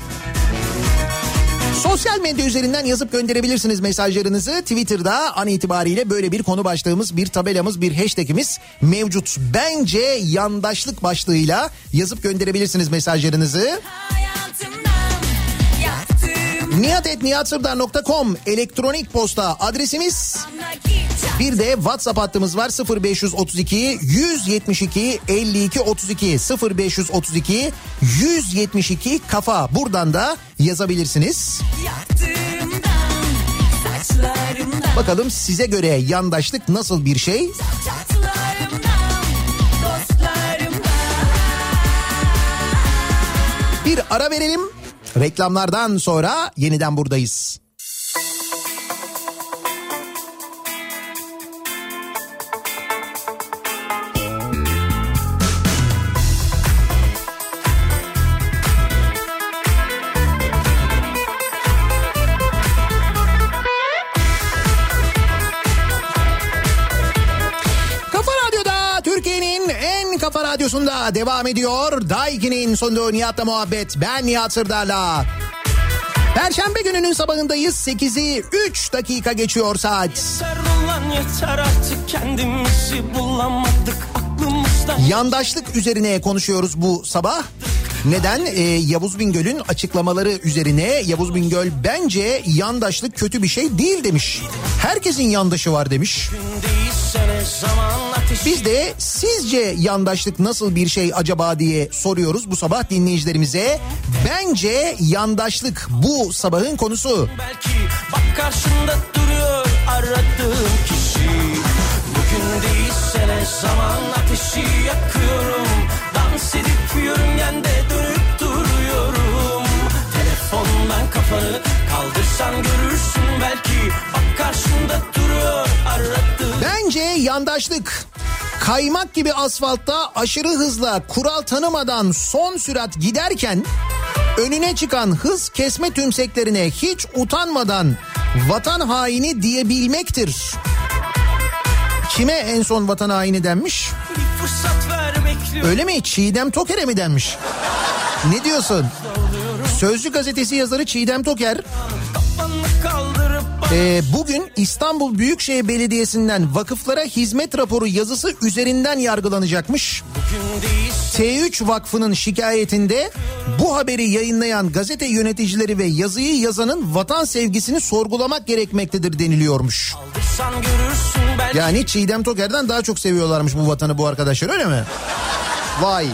Sosyal medya üzerinden yazıp gönderebilirsiniz mesajlarınızı. Twitter'da an itibariyle böyle bir konu başlığımız, bir tabelamız, bir hashtagimiz mevcut. Bence yandaşlık başlığıyla yazıp gönderebilirsiniz mesajlarınızı. nihatetnihatsırdar.com elektronik posta adresimiz. Bir de WhatsApp hattımız var 0532 172 52 32 0532 172 kafa. Buradan da yazabilirsiniz. Bakalım size göre yandaşlık nasıl bir şey? Bir ara verelim. Reklamlardan sonra yeniden buradayız. Radyosunda devam ediyor. Daiki'nin sunduğu Nihat'la muhabbet. Ben Nihat Sırdar'la. Perşembe gününün sabahındayız. 8'i 3 dakika geçiyor saat. Yeter ulan yeter artık kendimizi bulamadık aklımızdan. Yandaşlık üzerine konuşuyoruz bu sabah. Neden? Ee, Yavuz Bingöl'ün açıklamaları üzerine Yavuz Bingöl bence yandaşlık kötü bir şey değil demiş. Herkesin yandaşı var demiş. Zaman ateşi. Biz de sizce yandaşlık nasıl bir şey acaba diye soruyoruz bu sabah dinleyicilerimize. Bence yandaşlık bu sabahın konusu. Belki bak karşında duruyor aradığım kişi. Bugün değilse ne zaman ateşi yakıyorum. Dans edip yörüngende dönüp duruyorum. Telefondan kafanı kaldırsan görürsün belki. Bak karşında duruyor aradığım yandaşlık kaymak gibi asfaltta aşırı hızla kural tanımadan son sürat giderken önüne çıkan hız kesme tümseklerine hiç utanmadan vatan haini diyebilmektir. Kime en son vatan haini denmiş? Öyle mi? Çiğdem Toker'e mi denmiş? Ne diyorsun? Sözcü gazetesi yazarı Çiğdem Toker Kafanı kaldırıp bak. e, bugün İstanbul Büyükşehir Belediyesi'nden vakıflara hizmet raporu yazısı üzerinden yargılanacakmış. Bugün değilse T3 Vakfı'nın şikayetinde bu haberi yayınlayan gazete yöneticileri ve yazıyı yazanın vatan sevgisini sorgulamak gerekmektedir deniliyormuş. Yani Çiğdem Toker'den daha çok seviyorlarmış bu vatanı bu arkadaşlar öyle mi? Vay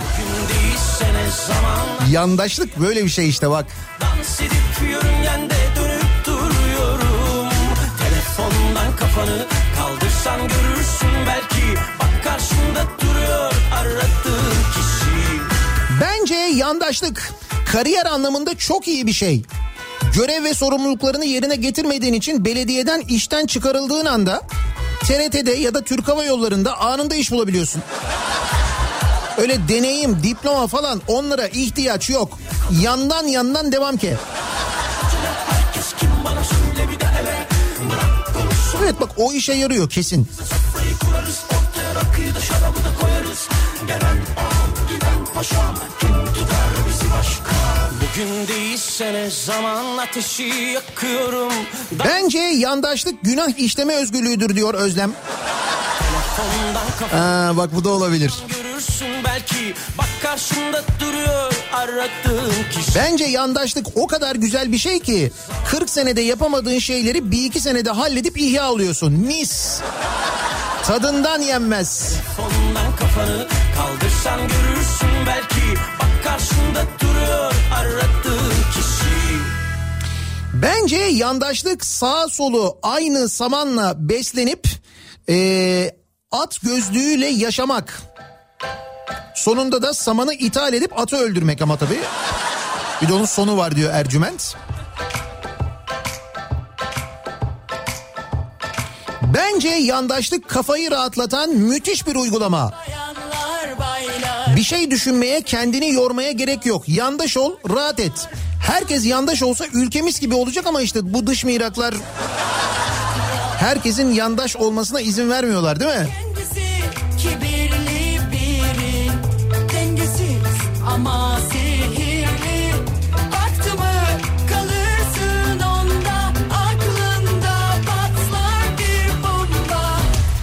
yandaşlık böyle bir şey işte bak. Dans edip yörüngende dönüp kafanı kaldırsan görürsün belki Bak karşında duruyor aradığın kişi Bence yandaşlık kariyer anlamında çok iyi bir şey. Görev ve sorumluluklarını yerine getirmediğin için belediyeden işten çıkarıldığın anda TRT'de ya da Türk Hava Yolları'nda anında iş bulabiliyorsun. Öyle deneyim, diploma falan onlara ihtiyaç yok. Yandan yandan devam ki. Evet bak o işe yarıyor kesin. Bence yandaşlık günah işleme özgürlüğüdür diyor Özlem. Aa, bak bu da olabilir. Belki Bak karşında duruyor aradığın kişi Bence yandaşlık o kadar güzel bir şey ki 40 senede yapamadığın şeyleri bir iki senede halledip ihya alıyorsun. Mis. Tadından yenmez. Telefondan kafanı kaldırsan görürsün belki Bak karşında duruyor aradığın kişi Bence yandaşlık sağ solu aynı samanla beslenip eee, at gözlüğüyle yaşamak. Sonunda da samanı ithal edip atı öldürmek ama tabii. Bir de onun sonu var diyor Ercüment. Bence yandaşlık kafayı rahatlatan müthiş bir uygulama. Bir şey düşünmeye, kendini yormaya gerek yok. Yandaş ol, rahat et. Herkes yandaş olsa ülkemiz gibi olacak ama işte bu dış mihraklar herkesin yandaş olmasına izin vermiyorlar değil mi?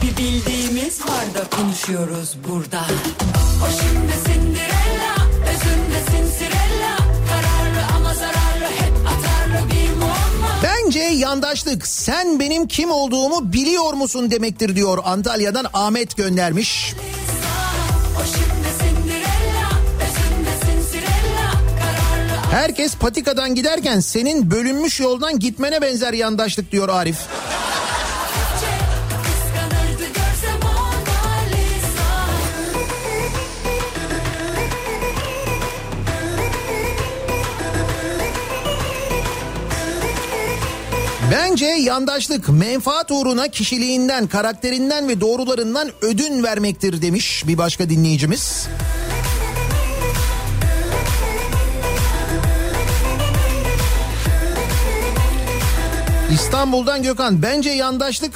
Bir bildiğimiz var da konuşuyoruz burada. O şimdi Cinderella Özünde Cinderella Kararlı ama zararlı hep atarlı bir muamma. Bence yandaşlık sen benim kim olduğumu biliyor musun demektir diyor Antalya'dan Ahmet göndermiş. O Herkes patikadan giderken senin bölünmüş yoldan gitmene benzer yandaşlık diyor Arif. Bence yandaşlık menfaat uğruna kişiliğinden, karakterinden ve doğrularından ödün vermektir demiş bir başka dinleyicimiz. İstanbul'dan Gökhan bence yandaşlık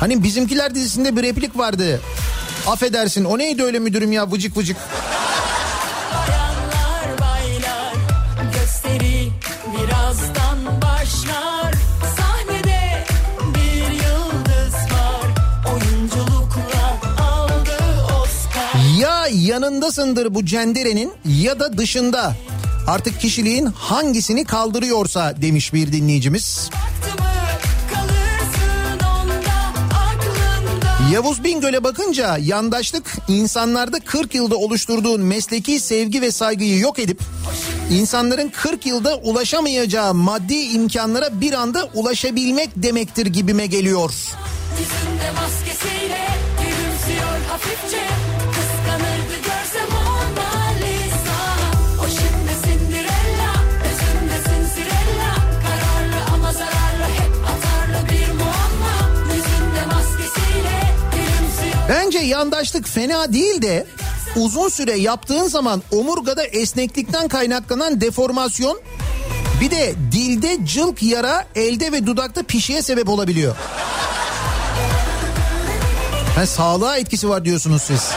hani bizimkiler dizisinde bir replik vardı. Affedersin o neydi öyle müdürüm ya vıcık vıcık. Bayanlar baylar gösteri birazdan başlar Sahnede bir yıldız var oyunculukla aldı Oscar Ya yanındasındır bu cenderenin ya da dışında. Artık kişiliğin hangisini kaldırıyorsa demiş bir dinleyicimiz. Baktı Yavuz Bingöl'e bakınca yandaşlık insanlarda 40 yılda oluşturduğun mesleki sevgi ve saygıyı yok edip insanların 40 yılda ulaşamayacağı maddi imkanlara bir anda ulaşabilmek demektir gibime geliyor. Yüzünde maskesiyle gülümsüyor hafifçe Bence yandaşlık fena değil de uzun süre yaptığın zaman omurgada esneklikten kaynaklanan deformasyon bir de dilde cılk yara elde ve dudakta pişiye sebep olabiliyor. Ha, sağlığa etkisi var diyorsunuz siz.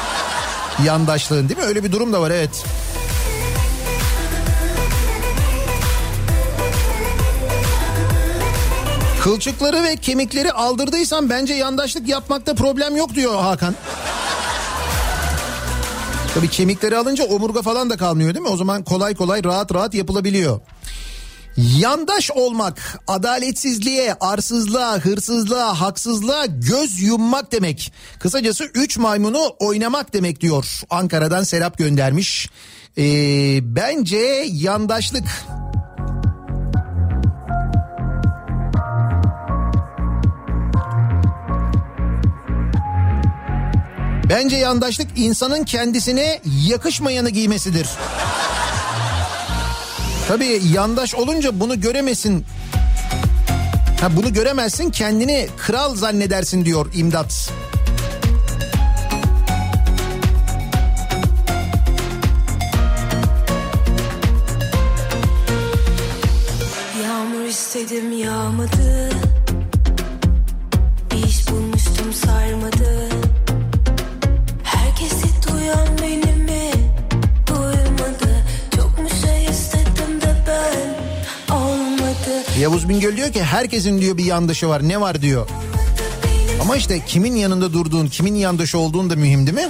Yandaşlığın değil mi? Öyle bir durum da var evet. Kılçıkları ve kemikleri aldırdıysan bence yandaşlık yapmakta problem yok diyor Hakan. Tabii kemikleri alınca omurga falan da kalmıyor değil mi? O zaman kolay kolay rahat rahat yapılabiliyor. Yandaş olmak adaletsizliğe, arsızlığa, hırsızlığa, haksızlığa göz yummak demek. Kısacası üç maymunu oynamak demek diyor. Ankara'dan Serap göndermiş. Ee, bence yandaşlık Bence yandaşlık insanın kendisine yakışmayanı giymesidir. Tabii yandaş olunca bunu göremesin. Ha bunu göremezsin kendini kral zannedersin diyor imdat. Herkesin diyor bir yandaşı var ne var diyor. Ama işte kimin yanında durduğun kimin yandaşı olduğun da mühim değil mi?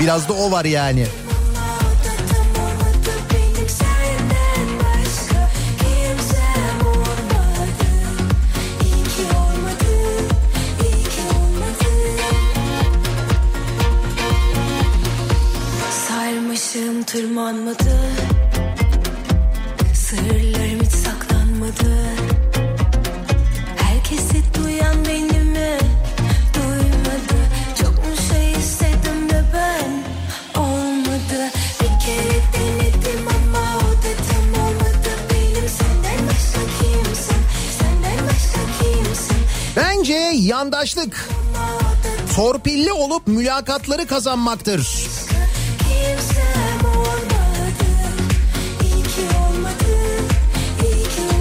Biraz da o var yani. Olup mülakatları kazanmaktır.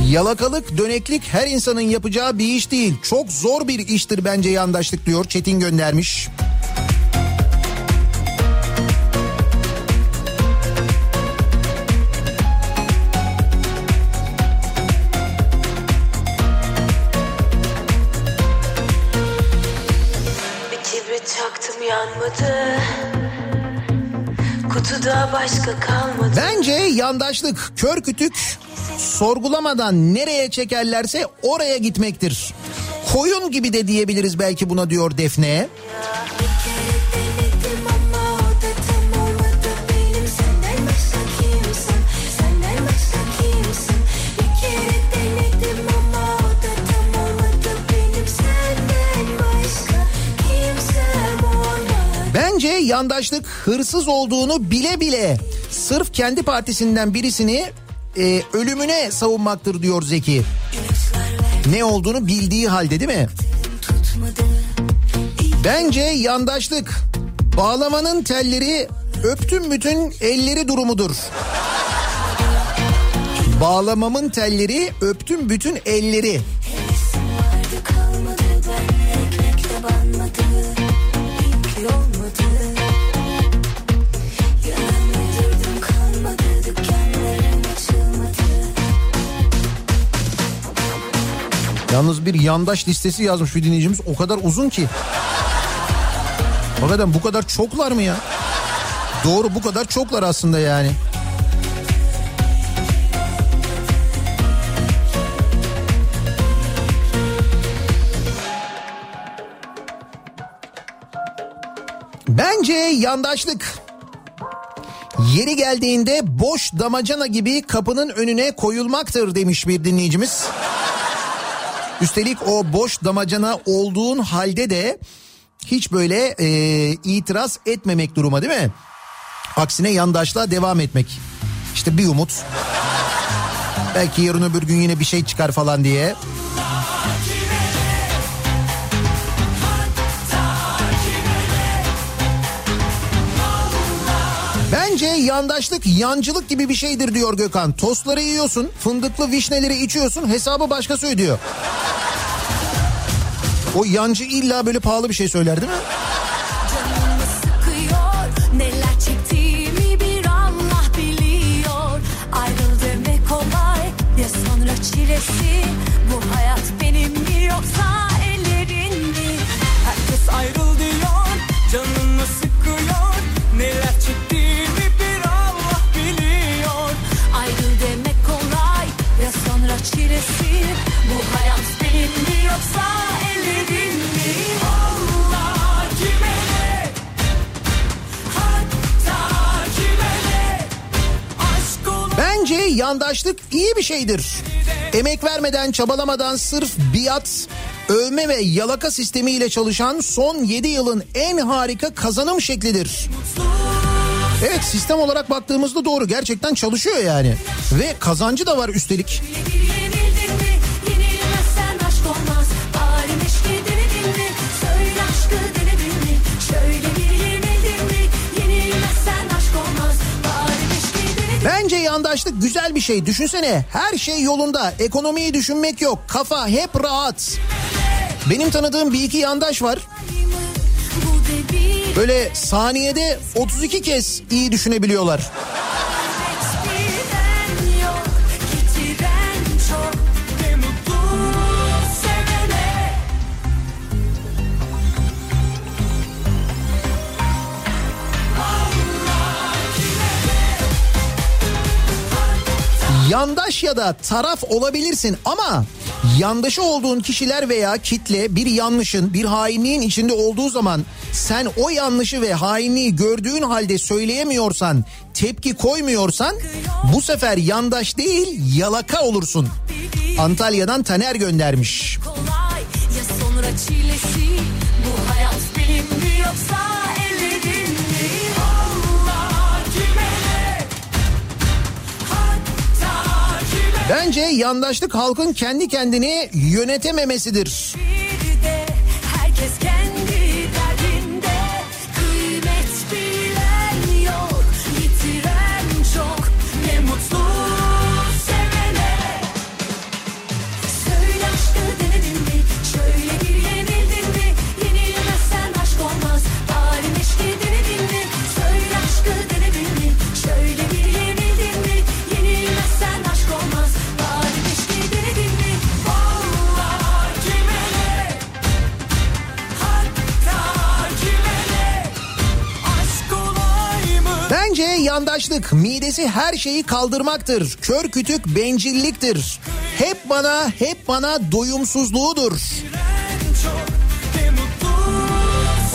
Yalakalık, döneklik her insanın yapacağı bir iş değil. Çok zor bir iştir bence yandaşlık diyor Çetin göndermiş. Bence yandaşlık, kör kütük sorgulamadan nereye çekerlerse oraya gitmektir. Koyun gibi de diyebiliriz belki buna diyor Defne. Bence yandaşlık hırsız olduğunu bile bile sırf kendi partisinden birisini e, ölümüne savunmaktır diyor Zeki. Ne olduğunu bildiği halde değil mi? Bence yandaşlık bağlamanın telleri öptüm bütün elleri durumudur. Bağlamamın telleri öptüm bütün elleri. Yalnız bir yandaş listesi yazmış bir dinleyicimiz o kadar uzun ki. Hakikaten bu kadar çoklar mı ya? Doğru bu kadar çoklar aslında yani. Bence yandaşlık yeri geldiğinde boş damacana gibi kapının önüne koyulmaktır demiş bir dinleyicimiz. Üstelik o boş damacana olduğun halde de hiç böyle e, itiraz etmemek duruma değil mi? Aksine yandaşlığa devam etmek. İşte bir umut. Belki yarın öbür gün yine bir şey çıkar falan diye. Bence yandaşlık yancılık gibi bir şeydir diyor Gökhan. Tostları yiyorsun, fındıklı vişneleri içiyorsun, hesabı başkası ödüyor. O yancı illa böyle pahalı bir şey söyler değil mi? Çilesi yandaşlık iyi bir şeydir. Emek vermeden, çabalamadan sırf biat, övme ve yalaka sistemiyle çalışan son 7 yılın en harika kazanım şeklidir. Evet sistem olarak baktığımızda doğru gerçekten çalışıyor yani. Ve kazancı da var üstelik. Bence yandaşlık güzel bir şey. Düşünsene her şey yolunda. Ekonomiyi düşünmek yok. Kafa hep rahat. Benim tanıdığım bir iki yandaş var. Böyle saniyede 32 kez iyi düşünebiliyorlar. Yandaş ya da taraf olabilirsin ama yandaşı olduğun kişiler veya kitle bir yanlışın, bir hainliğin içinde olduğu zaman sen o yanlışı ve hainliği gördüğün halde söyleyemiyorsan, tepki koymuyorsan bu sefer yandaş değil yalaka olursun. Antalya'dan Taner göndermiş. kolay ya sonra çilesi Bence yandaşlık halkın kendi kendini yönetememesidir. Yandaşlık midesi her şeyi kaldırmaktır. Kör kütük bencilliktir. Hep bana hep bana doyumsuzluğudur.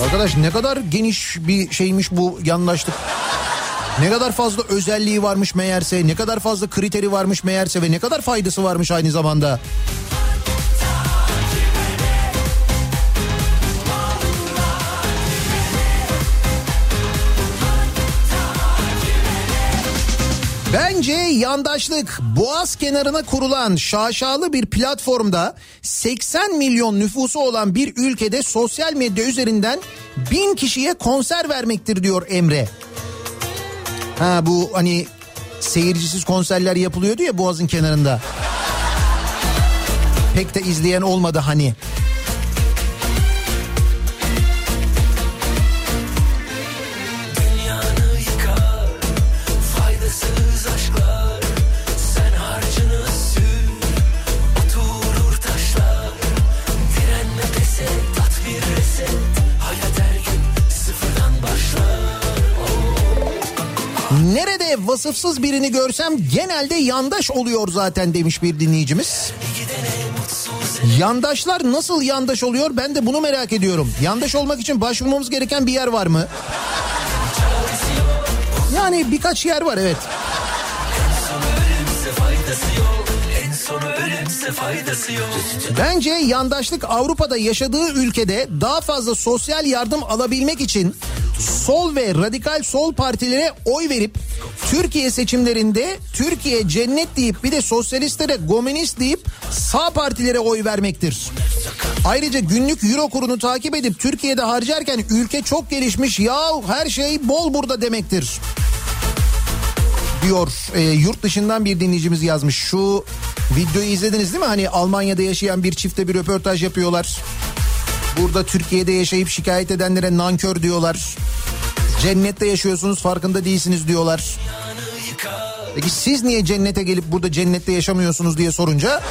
Arkadaş ne kadar geniş bir şeymiş bu yandaşlık. Ne kadar fazla özelliği varmış meğerse, ne kadar fazla kriteri varmış meğerse ve ne kadar faydası varmış aynı zamanda. Bence yandaşlık Boğaz kenarına kurulan şaşalı bir platformda 80 milyon nüfusu olan bir ülkede sosyal medya üzerinden bin kişiye konser vermektir diyor Emre. Ha bu hani seyircisiz konserler yapılıyordu ya Boğaz'ın kenarında. Pek de izleyen olmadı hani. Vasıfsız birini görsem genelde yandaş oluyor zaten demiş bir dinleyicimiz. Yandaşlar nasıl yandaş oluyor ben de bunu merak ediyorum. Yandaş olmak için başvurmamız gereken bir yer var mı? Yani birkaç yer var evet. Bence yandaşlık Avrupa'da yaşadığı ülkede daha fazla sosyal yardım alabilmek için sol ve radikal sol partilere oy verip Türkiye seçimlerinde Türkiye cennet deyip bir de sosyalistlere komünist deyip sağ partilere oy vermektir. Ayrıca günlük euro kurunu takip edip Türkiye'de harcarken ülke çok gelişmiş ya her şey bol burada demektir diyor e, yurt dışından bir dinleyicimiz yazmış. Şu videoyu izlediniz değil mi? Hani Almanya'da yaşayan bir çifte bir röportaj yapıyorlar. Burada Türkiye'de yaşayıp şikayet edenlere nankör diyorlar. Cennette yaşıyorsunuz farkında değilsiniz diyorlar. Peki siz niye cennete gelip burada cennette yaşamıyorsunuz diye sorunca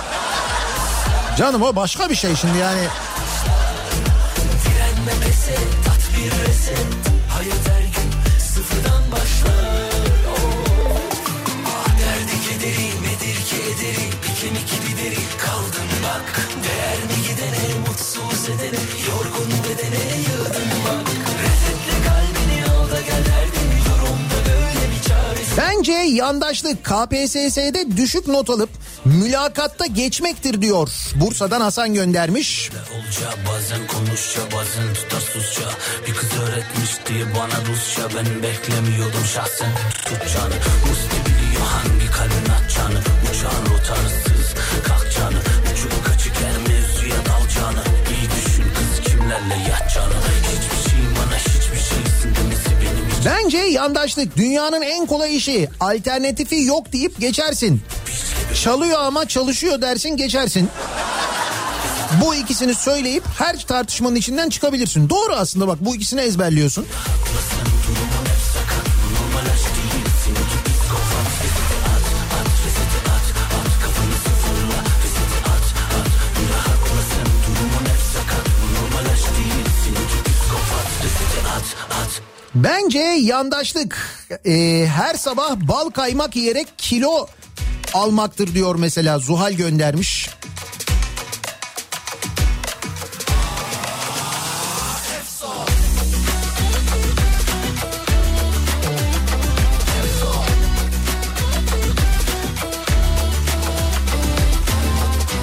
Canım o başka bir şey şimdi yani. Direnme Tat bir reset Hayat Bence yandaşlık. KPSS'de düşük not alıp mülakatta geçmektir diyor. Bursa'dan Hasan göndermiş. Olca bazen konuşça bazen tutar susça Bir kız öğretmişti bana Rusça. Ben beklemiyordum şahsen tutacağını. Musti biliyor hangi kalbin atacağını. Uçağın rotarsız kalkacağını. Ucu kaçık her mevzuya dalacağını. İyi düşün kız kimlerle yatacağını Bence yandaşlık dünyanın en kolay işi. Alternatifi yok deyip geçersin. Çalıyor ama çalışıyor dersin geçersin. Bu ikisini söyleyip her tartışmanın içinden çıkabilirsin. Doğru aslında bak bu ikisini ezberliyorsun. Bence yandaşlık e, her sabah bal kaymak yiyerek kilo almaktır diyor mesela Zuhal göndermiş.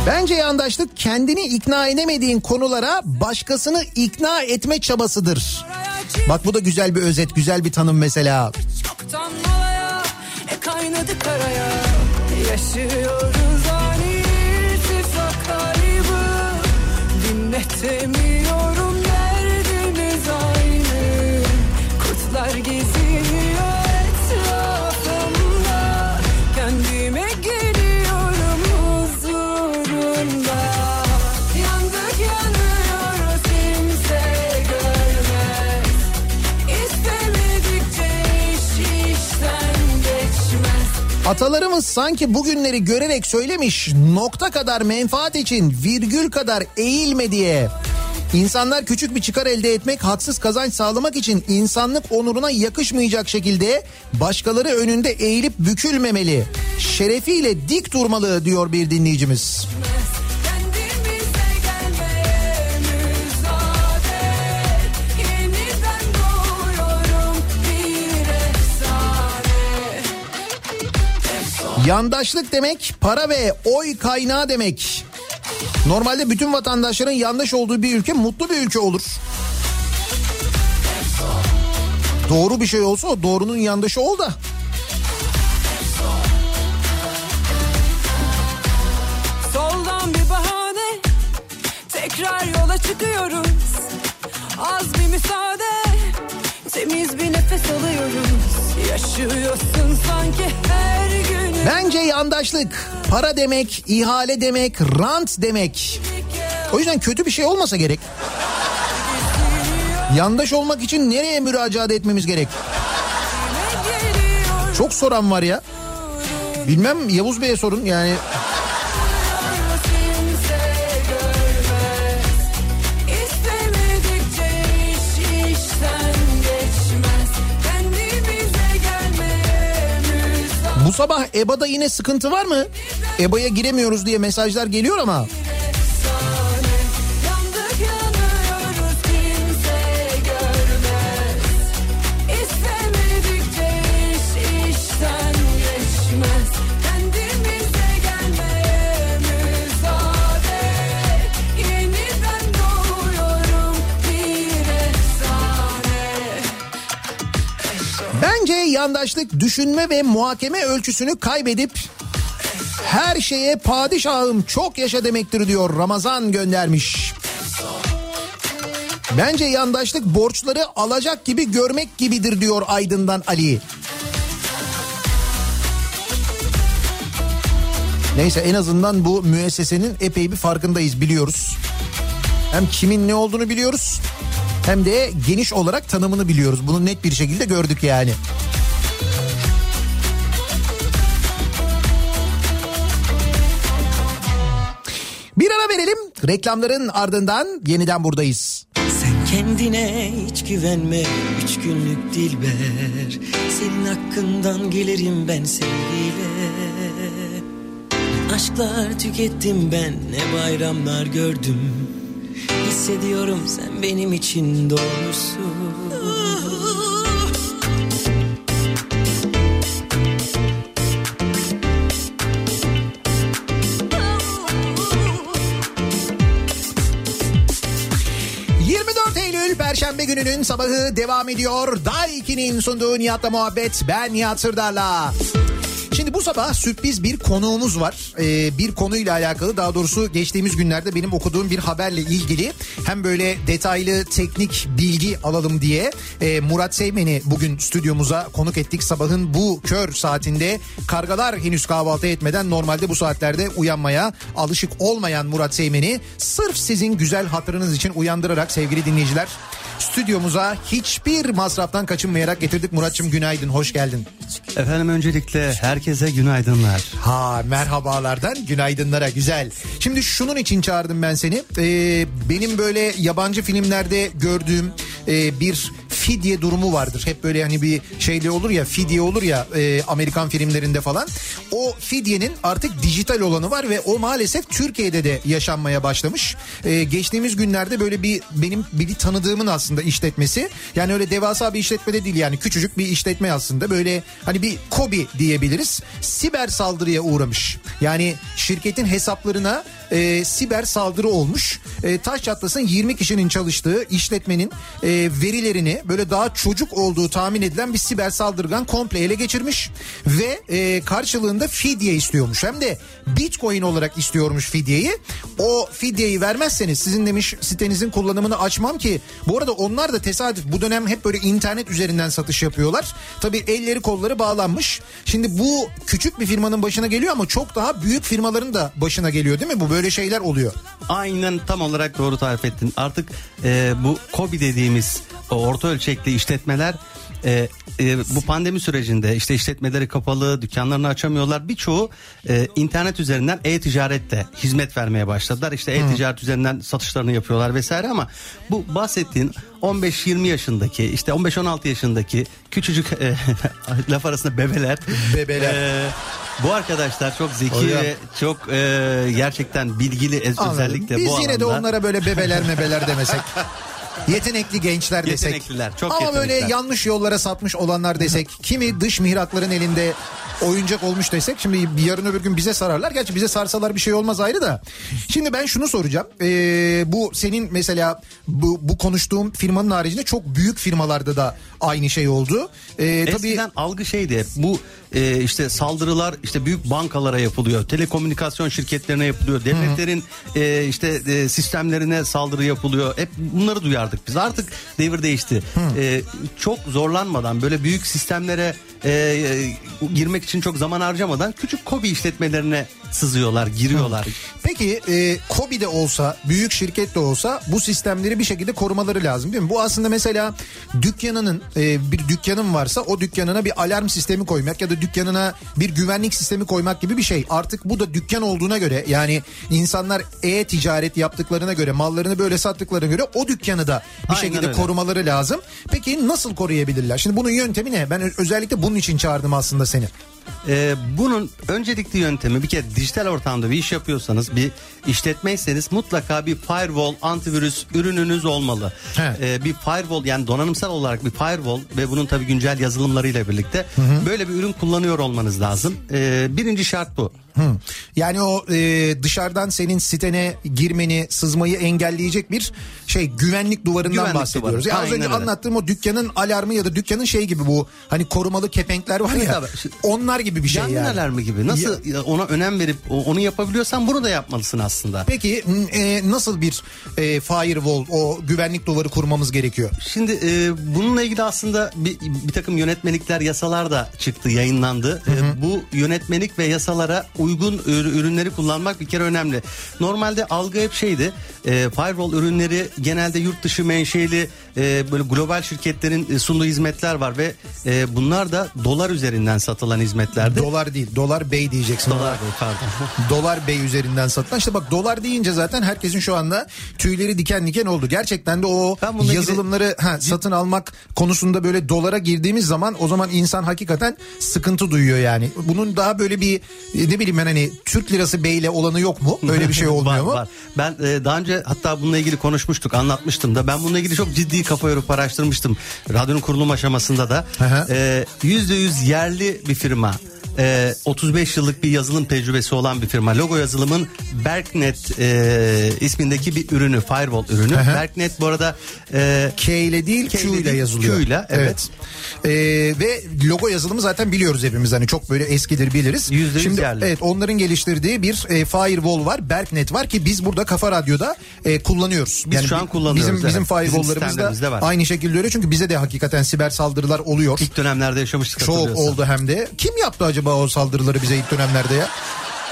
Bence yandaşlık kendini ikna edemediğin konulara başkasını ikna etme çabasıdır. Bak bu da güzel bir özet, güzel bir tanım mesela. E Yaşıyoruz ani irtifak kaybı Dinletemiyorum Atalarımız sanki bugünleri görerek söylemiş nokta kadar menfaat için virgül kadar eğilme diye. İnsanlar küçük bir çıkar elde etmek, haksız kazanç sağlamak için insanlık onuruna yakışmayacak şekilde başkaları önünde eğilip bükülmemeli. Şerefiyle dik durmalı diyor bir dinleyicimiz. Kendimize Yandaşlık demek para ve oy kaynağı demek. Normalde bütün vatandaşların yandaş olduğu bir ülke mutlu bir ülke olur. Doğru bir şey olsa o doğrunun yandaşı ol da. Soldan bir bahane Tekrar yola çıkıyoruz Az bir müsaade Temiz bir nefes alıyoruz Yaşıyorsun sanki her gün Bence yandaşlık para demek, ihale demek, rant demek. O yüzden kötü bir şey olmasa gerek. Yandaş olmak için nereye müracaat etmemiz gerek? Çok soran var ya. Bilmem Yavuz Bey'e sorun yani. Bu sabah EBA'da yine sıkıntı var mı? EBA'ya giremiyoruz diye mesajlar geliyor ama yandaşlık düşünme ve muhakeme ölçüsünü kaybedip her şeye padişahım çok yaşa demektir diyor Ramazan göndermiş. Bence yandaşlık borçları alacak gibi görmek gibidir diyor Aydın'dan Ali. Neyse en azından bu müessesenin epey bir farkındayız biliyoruz. Hem kimin ne olduğunu biliyoruz hem de geniş olarak tanımını biliyoruz. Bunu net bir şekilde gördük yani. Bir ara verelim. Reklamların ardından yeniden buradayız. Sen kendine hiç güvenme Üç günlük dilber Senin hakkından gelirim ben sevgiyle Aşklar tükettim ben Ne bayramlar gördüm Hissediyorum sen benim için doğrusun Eylül Perşembe gününün sabahı devam ediyor. Day 2'nin sunduğu Nihat'la muhabbet. Ben Nihat Sırdar'la. Şimdi bu sabah sürpriz bir konuğumuz var. Ee, bir konuyla alakalı daha doğrusu geçtiğimiz günlerde benim okuduğum bir haberle ilgili hem böyle detaylı teknik bilgi alalım diye e, Murat Seymen'i bugün stüdyomuza konuk ettik. Sabahın bu kör saatinde kargalar henüz kahvaltı etmeden normalde bu saatlerde uyanmaya alışık olmayan Murat Seymen'i sırf sizin güzel hatırınız için uyandırarak sevgili dinleyiciler stüdyomuza hiçbir masraftan kaçınmayarak getirdik. Muratçım günaydın, hoş geldin. Efendim öncelikle herkese günaydınlar. Ha merhabalardan günaydınlara güzel. Şimdi şunun için çağırdım ben seni. Ee, benim böyle yabancı filmlerde gördüğüm e, bir fidye durumu vardır. Hep böyle hani bir şeyli olur ya fidye olur ya e, Amerikan filmlerinde falan. O fidyenin artık dijital olanı var ve o maalesef Türkiye'de de yaşanmaya başlamış. E, geçtiğimiz günlerde böyle bir benim bir tanıdığımın aslında işletmesi. Yani öyle devasa bir işletmede değil yani küçücük bir işletme aslında. Böyle hani bir kobi diyebiliriz. Siber saldırıya uğramış. Yani şirketin hesaplarına e, siber saldırı olmuş. E, taş çatlasın 20 kişinin çalıştığı işletmenin e, verilerini böyle daha çocuk olduğu tahmin edilen bir siber saldırgan komple ele geçirmiş ve e, karşılığında fidye istiyormuş. Hem de bitcoin olarak istiyormuş fidyeyi. O fidyeyi vermezseniz sizin demiş sitenizin kullanımını açmam ki bu arada onlar da tesadüf bu dönem hep böyle internet üzerinden satış yapıyorlar. Tabii elleri kolları bağlanmış. Şimdi bu küçük bir firmanın başına geliyor ama çok daha büyük firmaların da başına geliyor değil mi? Bu böyle şeyler oluyor. Aynen tam olarak doğru tarif ettin. Artık e, bu KOBİ dediğimiz orta ölçekli işletmeler e, e, bu pandemi sürecinde işte işletmeleri kapalı, dükkanlarını açamıyorlar. Birçoğu e, internet üzerinden e-ticarette hizmet vermeye başladılar. İşte e-ticaret üzerinden satışlarını yapıyorlar vesaire ama bu bahsettiğin 15-20 yaşındaki işte 15-16 yaşındaki küçücük e, laf arasında bebeler. Bebeler. e, bu arkadaşlar çok zeki Hocam. ve çok e, gerçekten bilgili ez- Anladım. özellikle Biz bu yine de alanda. onlara böyle bebeler mebeler demesek. Yetenekli gençler desek. Yetenekliler, çok Ama böyle yetenekler. yanlış yollara sapmış olanlar desek. kimi dış mihrakların elinde oyuncak olmuş desek. Şimdi bir yarın öbür gün bize sararlar. Gerçi bize sarsalar bir şey olmaz ayrı da. Şimdi ben şunu soracağım. Ee, bu senin mesela bu, bu konuştuğum firmanın haricinde çok büyük firmalarda da aynı şey oldu. Ee, tabii Eskiden algı şeydi bu e, işte saldırılar işte büyük bankalara yapılıyor telekomünikasyon şirketlerine yapılıyor devletlerin e, işte e, sistemlerine saldırı yapılıyor. Hep bunları duyardık biz. Artık devir değişti. E, çok zorlanmadan böyle büyük sistemlere e, e, girmek için çok zaman harcamadan küçük kobi işletmelerine sızıyorlar giriyorlar Peki e, KOBİ de olsa büyük şirket de olsa bu sistemleri bir şekilde korumaları lazım değil mi? Bu aslında mesela dükkanının e, bir dükkanın varsa o dükkanına bir alarm sistemi koymak ya da dükkanına bir güvenlik sistemi koymak gibi bir şey. Artık bu da dükkan olduğuna göre yani insanlar e-ticaret yaptıklarına göre mallarını böyle sattıklarına göre o dükkanı da bir Aynen şekilde öyle. korumaları lazım. Peki nasıl koruyabilirler? Şimdi bunun yöntemi ne? Ben özellikle bunun için çağırdım aslında seni. Ee, bunun öncelikli yöntemi bir kere dijital ortamda bir iş yapıyorsanız bir işletmeyseniz mutlaka bir firewall antivirüs ürününüz olmalı. Ee, bir firewall yani donanımsal olarak bir firewall ve bunun tabii güncel yazılımlarıyla birlikte böyle bir ürün kullanıyor olmanız lazım. Ee, birinci şart bu. Hı. Yani o e, dışarıdan senin sitene girmeni, sızmayı engelleyecek bir şey güvenlik duvarından Güvenlik bahsediyoruz. duvarı. Ya az önce öyle. anlattığım o dükkanın alarmı ya da dükkanın şey gibi bu hani korumalı kepenkler var ya. Onlar gibi bir şey Yangın yani. alarmı gibi nasıl ona önem verip onu yapabiliyorsan bunu da yapmalısın aslında. Peki e, nasıl bir e, firewall o güvenlik duvarı kurmamız gerekiyor? Şimdi e, bununla ilgili aslında bir, bir takım yönetmelikler, yasalar da çıktı, yayınlandı. E, bu yönetmelik ve yasalara uygun ür- ürünleri kullanmak bir kere önemli. Normalde algı hep şeydi. E, firewall ürünleri genelde yurt dışı menşeli e, böyle global şirketlerin e, sunduğu hizmetler var ve e, bunlar da dolar üzerinden satılan hizmetlerdi. Dolar değil, dolar bey diyeceksin. Dolar bey, pardon. dolar bey üzerinden satılan. İşte bak dolar deyince zaten herkesin şu anda tüyleri diken diken oldu. Gerçekten de o yazılımları ha, satın almak konusunda böyle dolara girdiğimiz zaman o zaman insan hakikaten sıkıntı duyuyor yani. Bunun daha böyle bir e, ne bileyim ben hani Türk lirası beyle olanı yok mu? Öyle bir şey olmuyor var, mu? Var. Ben e, daha önce hatta bununla ilgili konuşmuştuk, anlatmıştım da. Ben bununla ilgili çok ciddi kafa yorup araştırmıştım. Radyonun kurulum aşamasında da. Hı hı. E, Yüzde yüz yerli bir firma. E, 35 yıllık bir yazılım tecrübesi olan bir firma. Logo yazılımın Berknet e, ismindeki bir ürünü, firewall ürünü. Hı. Berknet bu arada e, K ile değil K Q ile değil, yazılıyor. Q ile, evet. Ee, ve logo yazılımı zaten biliyoruz hepimiz hani çok böyle eskidir biliriz. Yüzde yüz Şimdi yerli. evet onların geliştirdiği bir e, firewall var. Berknet var ki biz burada Kafa Radyo'da e, kullanıyoruz. Biz şu an kullanıyoruz, Bizim bizim evet. Bizim firewall'larımız da var. aynı şekilde öyle çünkü bize de hakikaten siber saldırılar oluyor. ilk dönemlerde yaşamıştık Çok oldu hem de. Kim yaptı acaba o saldırıları bize ilk dönemlerde ya?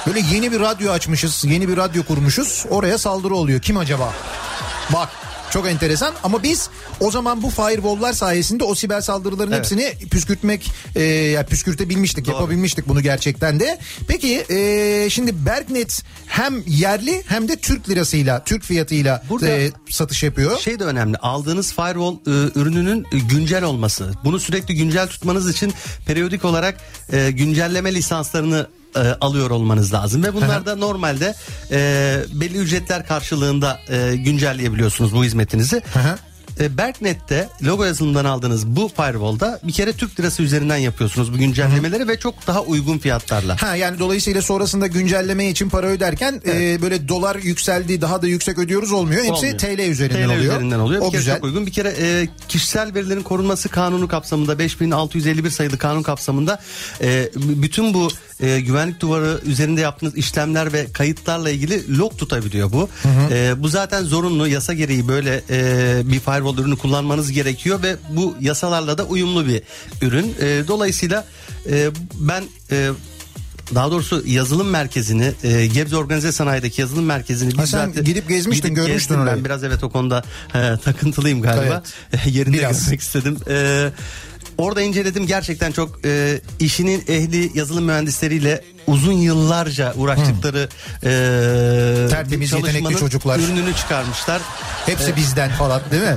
Böyle yeni bir radyo açmışız, yeni bir radyo kurmuşuz. Oraya saldırı oluyor. Kim acaba? Bak çok enteresan ama biz o zaman bu firewall'lar sayesinde o siber saldırıların Evet. hepsini püskürtmek e, ya püskürtebilmiştik, Doğru. yapabilmiştik bunu gerçekten de. Peki e, şimdi Berknet hem yerli hem de Türk lirasıyla, Türk fiyatıyla Burada- e, satış yapıyor. Şey de önemli. Aldığınız firewall e, ürününün e, güncel olması. Bunu sürekli güncel tutmanız için periyodik olarak e, güncelleme lisanslarını e, alıyor olmanız lazım. Ve bunlar da normalde e, belli ücretler karşılığında e, güncelleyebiliyorsunuz bu hizmetinizi. Hı. E, Berknet'te logo yazılımından aldığınız bu firewall'da bir kere Türk lirası üzerinden yapıyorsunuz bu güncellemeleri ve çok daha uygun fiyatlarla. Ha yani dolayısıyla sonrasında güncelleme için para öderken e, böyle dolar yükseldi daha da yüksek ödüyoruz olmuyor. Hepsi Olmuyor. TL üzerinden TL oluyor. üzerinden oluyor. O bir kere güzel. çok uygun. Bir kere e, kişisel verilerin korunması kanunu kapsamında 5651 sayılı kanun kapsamında e, bütün bu e, güvenlik duvarı üzerinde yaptığınız işlemler ve kayıtlarla ilgili log tutabiliyor bu. E, bu zaten zorunlu yasa gereği böyle e, bir firewall ürünü kullanmanız gerekiyor ve bu yasalarla da uyumlu bir ürün. E, dolayısıyla e, ben e, daha doğrusu yazılım merkezini e, Gebze Organize Sanayi'deki yazılım merkezini Ha, sen bizzat- gidip gezmiştin, gidip görmüştün gezdim ben. orayı. Biraz evet o konuda e, takıntılıyım galiba. Yerinde Biraz. gezmek istedim. E, orada inceledim gerçekten çok e, işinin ehli yazılım mühendisleriyle uzun yıllarca uğraştıkları e, Tertemiz, yetenekli çocuklar. Ürününü çıkarmışlar. Hepsi bizden falan değil mi?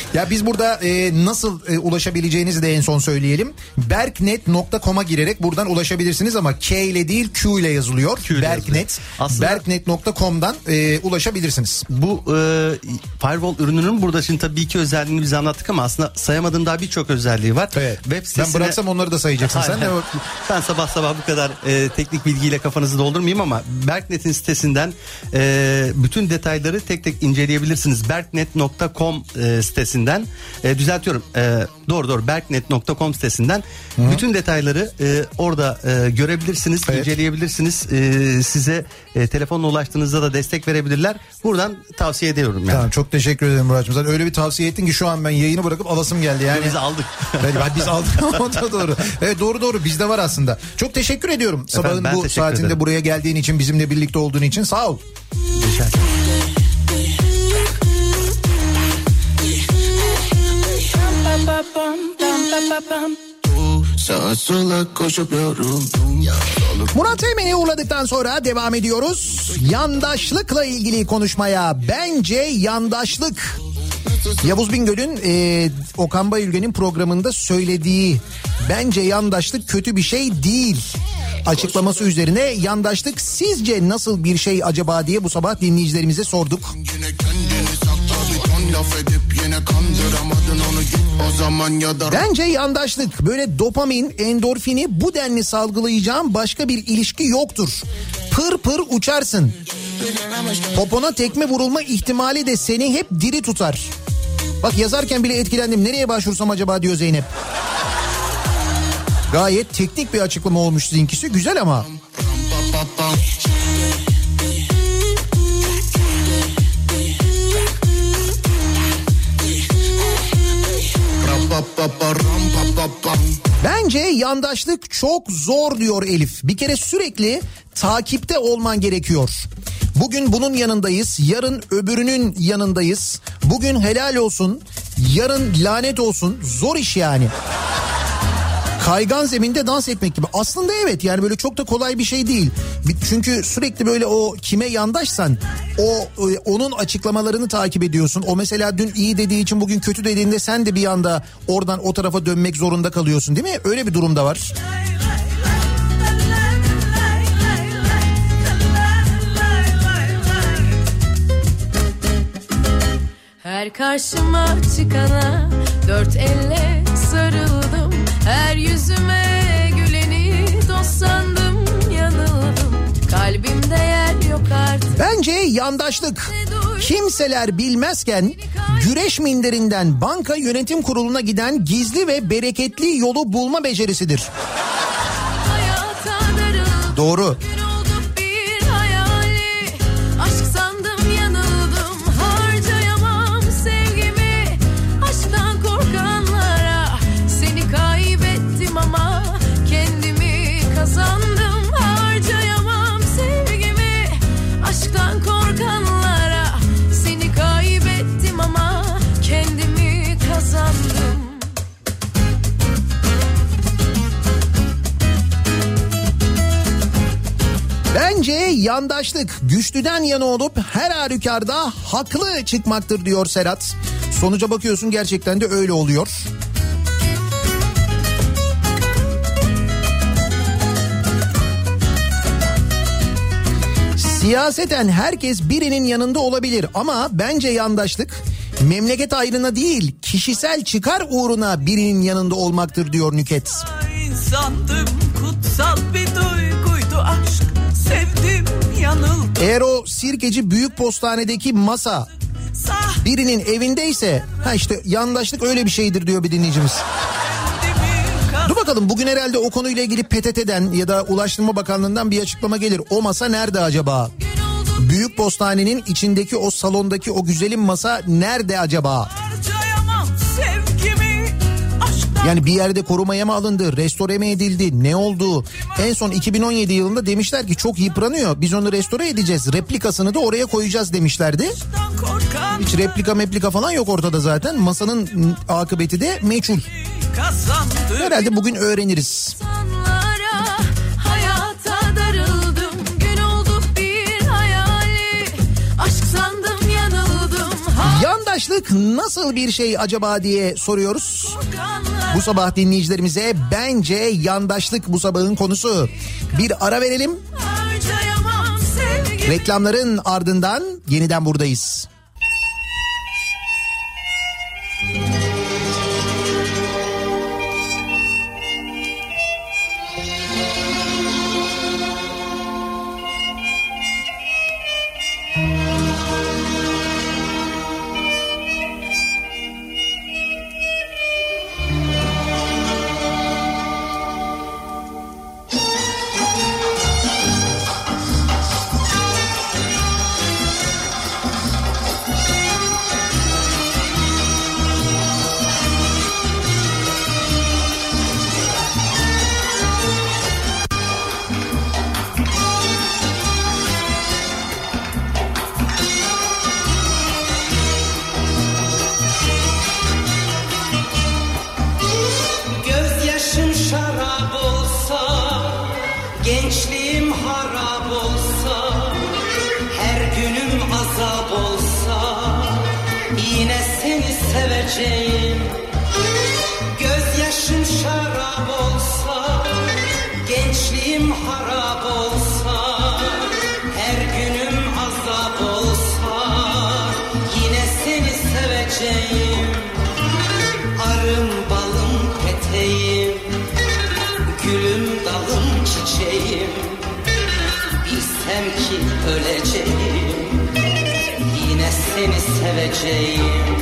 Ya biz burada e, nasıl e, ulaşabileceğinizi de en son söyleyelim. Berknet.com'a girerek buradan ulaşabilirsiniz ama K ile değil Q ile yazılıyor. Q ile. Berknet. Aslında- Berknet.com'dan e, ulaşabilirsiniz. Bu e, firewall ürününün burada şimdi tabii iki özelliğini biz anlattık ama aslında sayamadığım daha birçok özelliği var. Evet. Web Ben sitesine- bıraksam onları da sayacaksın Hayır, sen de. Ben sabah sabah bu kadar e, teknik bilgiyle kafanızı doldurmayayım ama Berknet'in sitesinden e, bütün detayları tek tek inceleyebilirsiniz. Berknet.com e, sitesinden e, düzeltiyorum. E, doğru doğru berknet.com sitesinden bütün detayları e, orada e, görebilirsiniz, Evet. inceleyebilirsiniz. E, size e, telefonla ulaştığınızda da destek verebilirler. Buradan tavsiye ediyorum yani. Tamam çok teşekkür ederim Murat'cığım. Sen öyle bir tavsiye ettin ki şu an ben yayını bırakıp alasım geldi. Yani Biz aldık. Evet, ben- biz aldık da doğru. Evet doğru doğru bizde var aslında. Çok teşekkür ediyorum. Sabahın ben bu teşekkür saatinde ederim. buraya geldiğin için bizimle birlikte olduğun için sağ ol. Sağa sola koşup yoruldum. Murat Eymen'i uğurladıktan sonra devam ediyoruz. Yandaşlıkla ilgili konuşmaya bence yandaşlık. Yavuz Bingöl'ün e, Okan Bayülgen'in programında söylediği bence yandaşlık kötü bir şey değil açıklaması üzerine yandaşlık sizce nasıl bir şey acaba diye bu sabah dinleyicilerimize sorduk. Yine kendini sakla bir ton laf edip yine kandıramadın onu git o zaman ya da Bence yandaşlık böyle dopamin, endorfini bu denli salgılayacağım başka bir ilişki yoktur. Pır pır uçarsın. Popona tekme vurulma ihtimali de seni hep diri tutar. Bak yazarken bile etkilendim. Nereye başvursam acaba diyor Zeynep. Gayet teknik bir açıklama olmuş sizinkisi. Güzel ama. Bence yandaşlık çok zor diyor Elif. Bir kere sürekli takipte olman gerekiyor. Bugün bunun yanındayız, yarın öbürünün yanındayız. Bugün helal olsun, yarın lanet olsun. Zor iş yani. Kaygan zeminde dans etmek gibi. Aslında evet yani böyle çok da kolay bir şey değil. Çünkü sürekli böyle o kime yandaşsan o e, onun açıklamalarını takip ediyorsun. O mesela dün iyi dediği için bugün kötü dediğinde sen de bir anda oradan o tarafa dönmek zorunda kalıyorsun değil mi? Öyle bir durumda var. Her karşıma çıkana dört elle sarıldım Her yüzüme güleni dost sandım yanıldım Kalbimde yer yok artık Bence yandaşlık. Kimseler bilmezken güreş minderinden banka yönetim kuruluna giden gizli ve bereketli yolu bulma becerisidir. Doğru. Yandaşlık güçlüden yana olup her halükarda haklı çıkmaktır diyor Serhat. Sonuca bakıyorsun gerçekten de öyle oluyor. Siyaseten herkes birinin yanında olabilir ama bence yandaşlık memleket ayrına değil kişisel çıkar uğruna birinin yanında olmaktır diyor Nüket. İnsandım kutsal bir duyguydu aşk Eğer o sirkeci büyük postanedeki masa birinin evindeyse ha işte yandaşlık öyle bir şeydir diyor bir dinleyicimiz. Dur bakalım bugün herhalde o konuyla ilgili PTT'den ya da Ulaştırma Bakanlığı'ndan bir açıklama gelir. O masa nerede acaba? Büyük postanenin içindeki o salondaki o güzelim masa nerede acaba? Yani bir yerde korumaya mı alındı, restore mi edildi, ne oldu? En son 2017 yılında demişler ki çok yıpranıyor. Biz onu restore edeceğiz. Replikasını da oraya koyacağız demişlerdi. Hiç replika meplika falan yok ortada zaten. Masanın akıbeti de meçhul. Herhalde bugün öğreniriz. insanlara Yandaşlık nasıl bir şey acaba diye soruyoruz. Bu sabah dinleyicilerimize bence yandaşlık bu sabahın konusu. Bir ara verelim. Reklamların ardından yeniden buradayız. Seveceğim Gözyaşım şarap olsa Gençliğim harap olsa Her günüm azap olsa Yine seni seveceğim. Arım balım peteğim Gülüm dalım çiçeğim. Bilsem ki öleceğim Yine seni seveceğim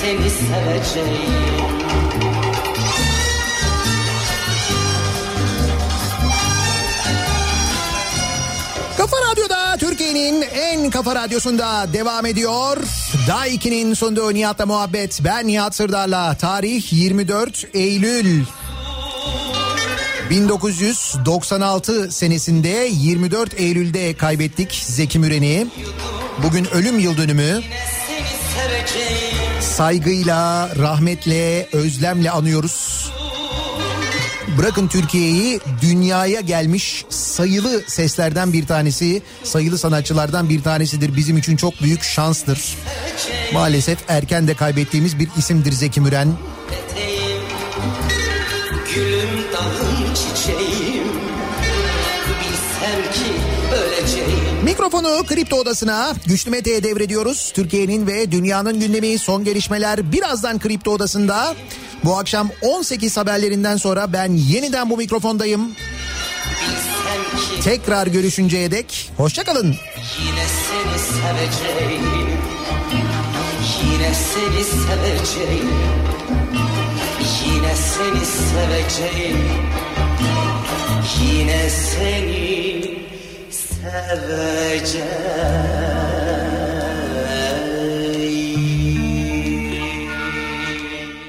seni seveceğim Kafa Radyo'da Türkiye'nin en kafa radyosunda devam ediyor. Daiki'nin sunduğu Nihat'la muhabbet. Ben Nihat Sırdar'la. Tarih 24 Eylül. 1996 senesinde 24 Eylül'de kaybettik Zeki Müren'i. Bugün ölüm yıl dönümü. Saygıyla, rahmetle, özlemle anıyoruz. Bırakın Türkiye'yi dünyaya gelmiş sayılı seslerden bir tanesi, sayılı sanatçılardan bir tanesidir. Bizim için çok büyük şanstır. Maalesef erken de kaybettiğimiz bir isimdir Zeki Müren. Mikrofonu Kripto Odası'na Güçlü Mete'ye devrediyoruz. Türkiye'nin ve dünyanın gündemi son gelişmeler birazdan Kripto Odası'nda. Bu akşam 18 haberlerinden sonra ben yeniden bu mikrofondayım. Tekrar görüşünceye dek hoşçakalın. Yine seni seveceğim Yine seni seveceğim Yine seni seveceğim Yine seni Never change.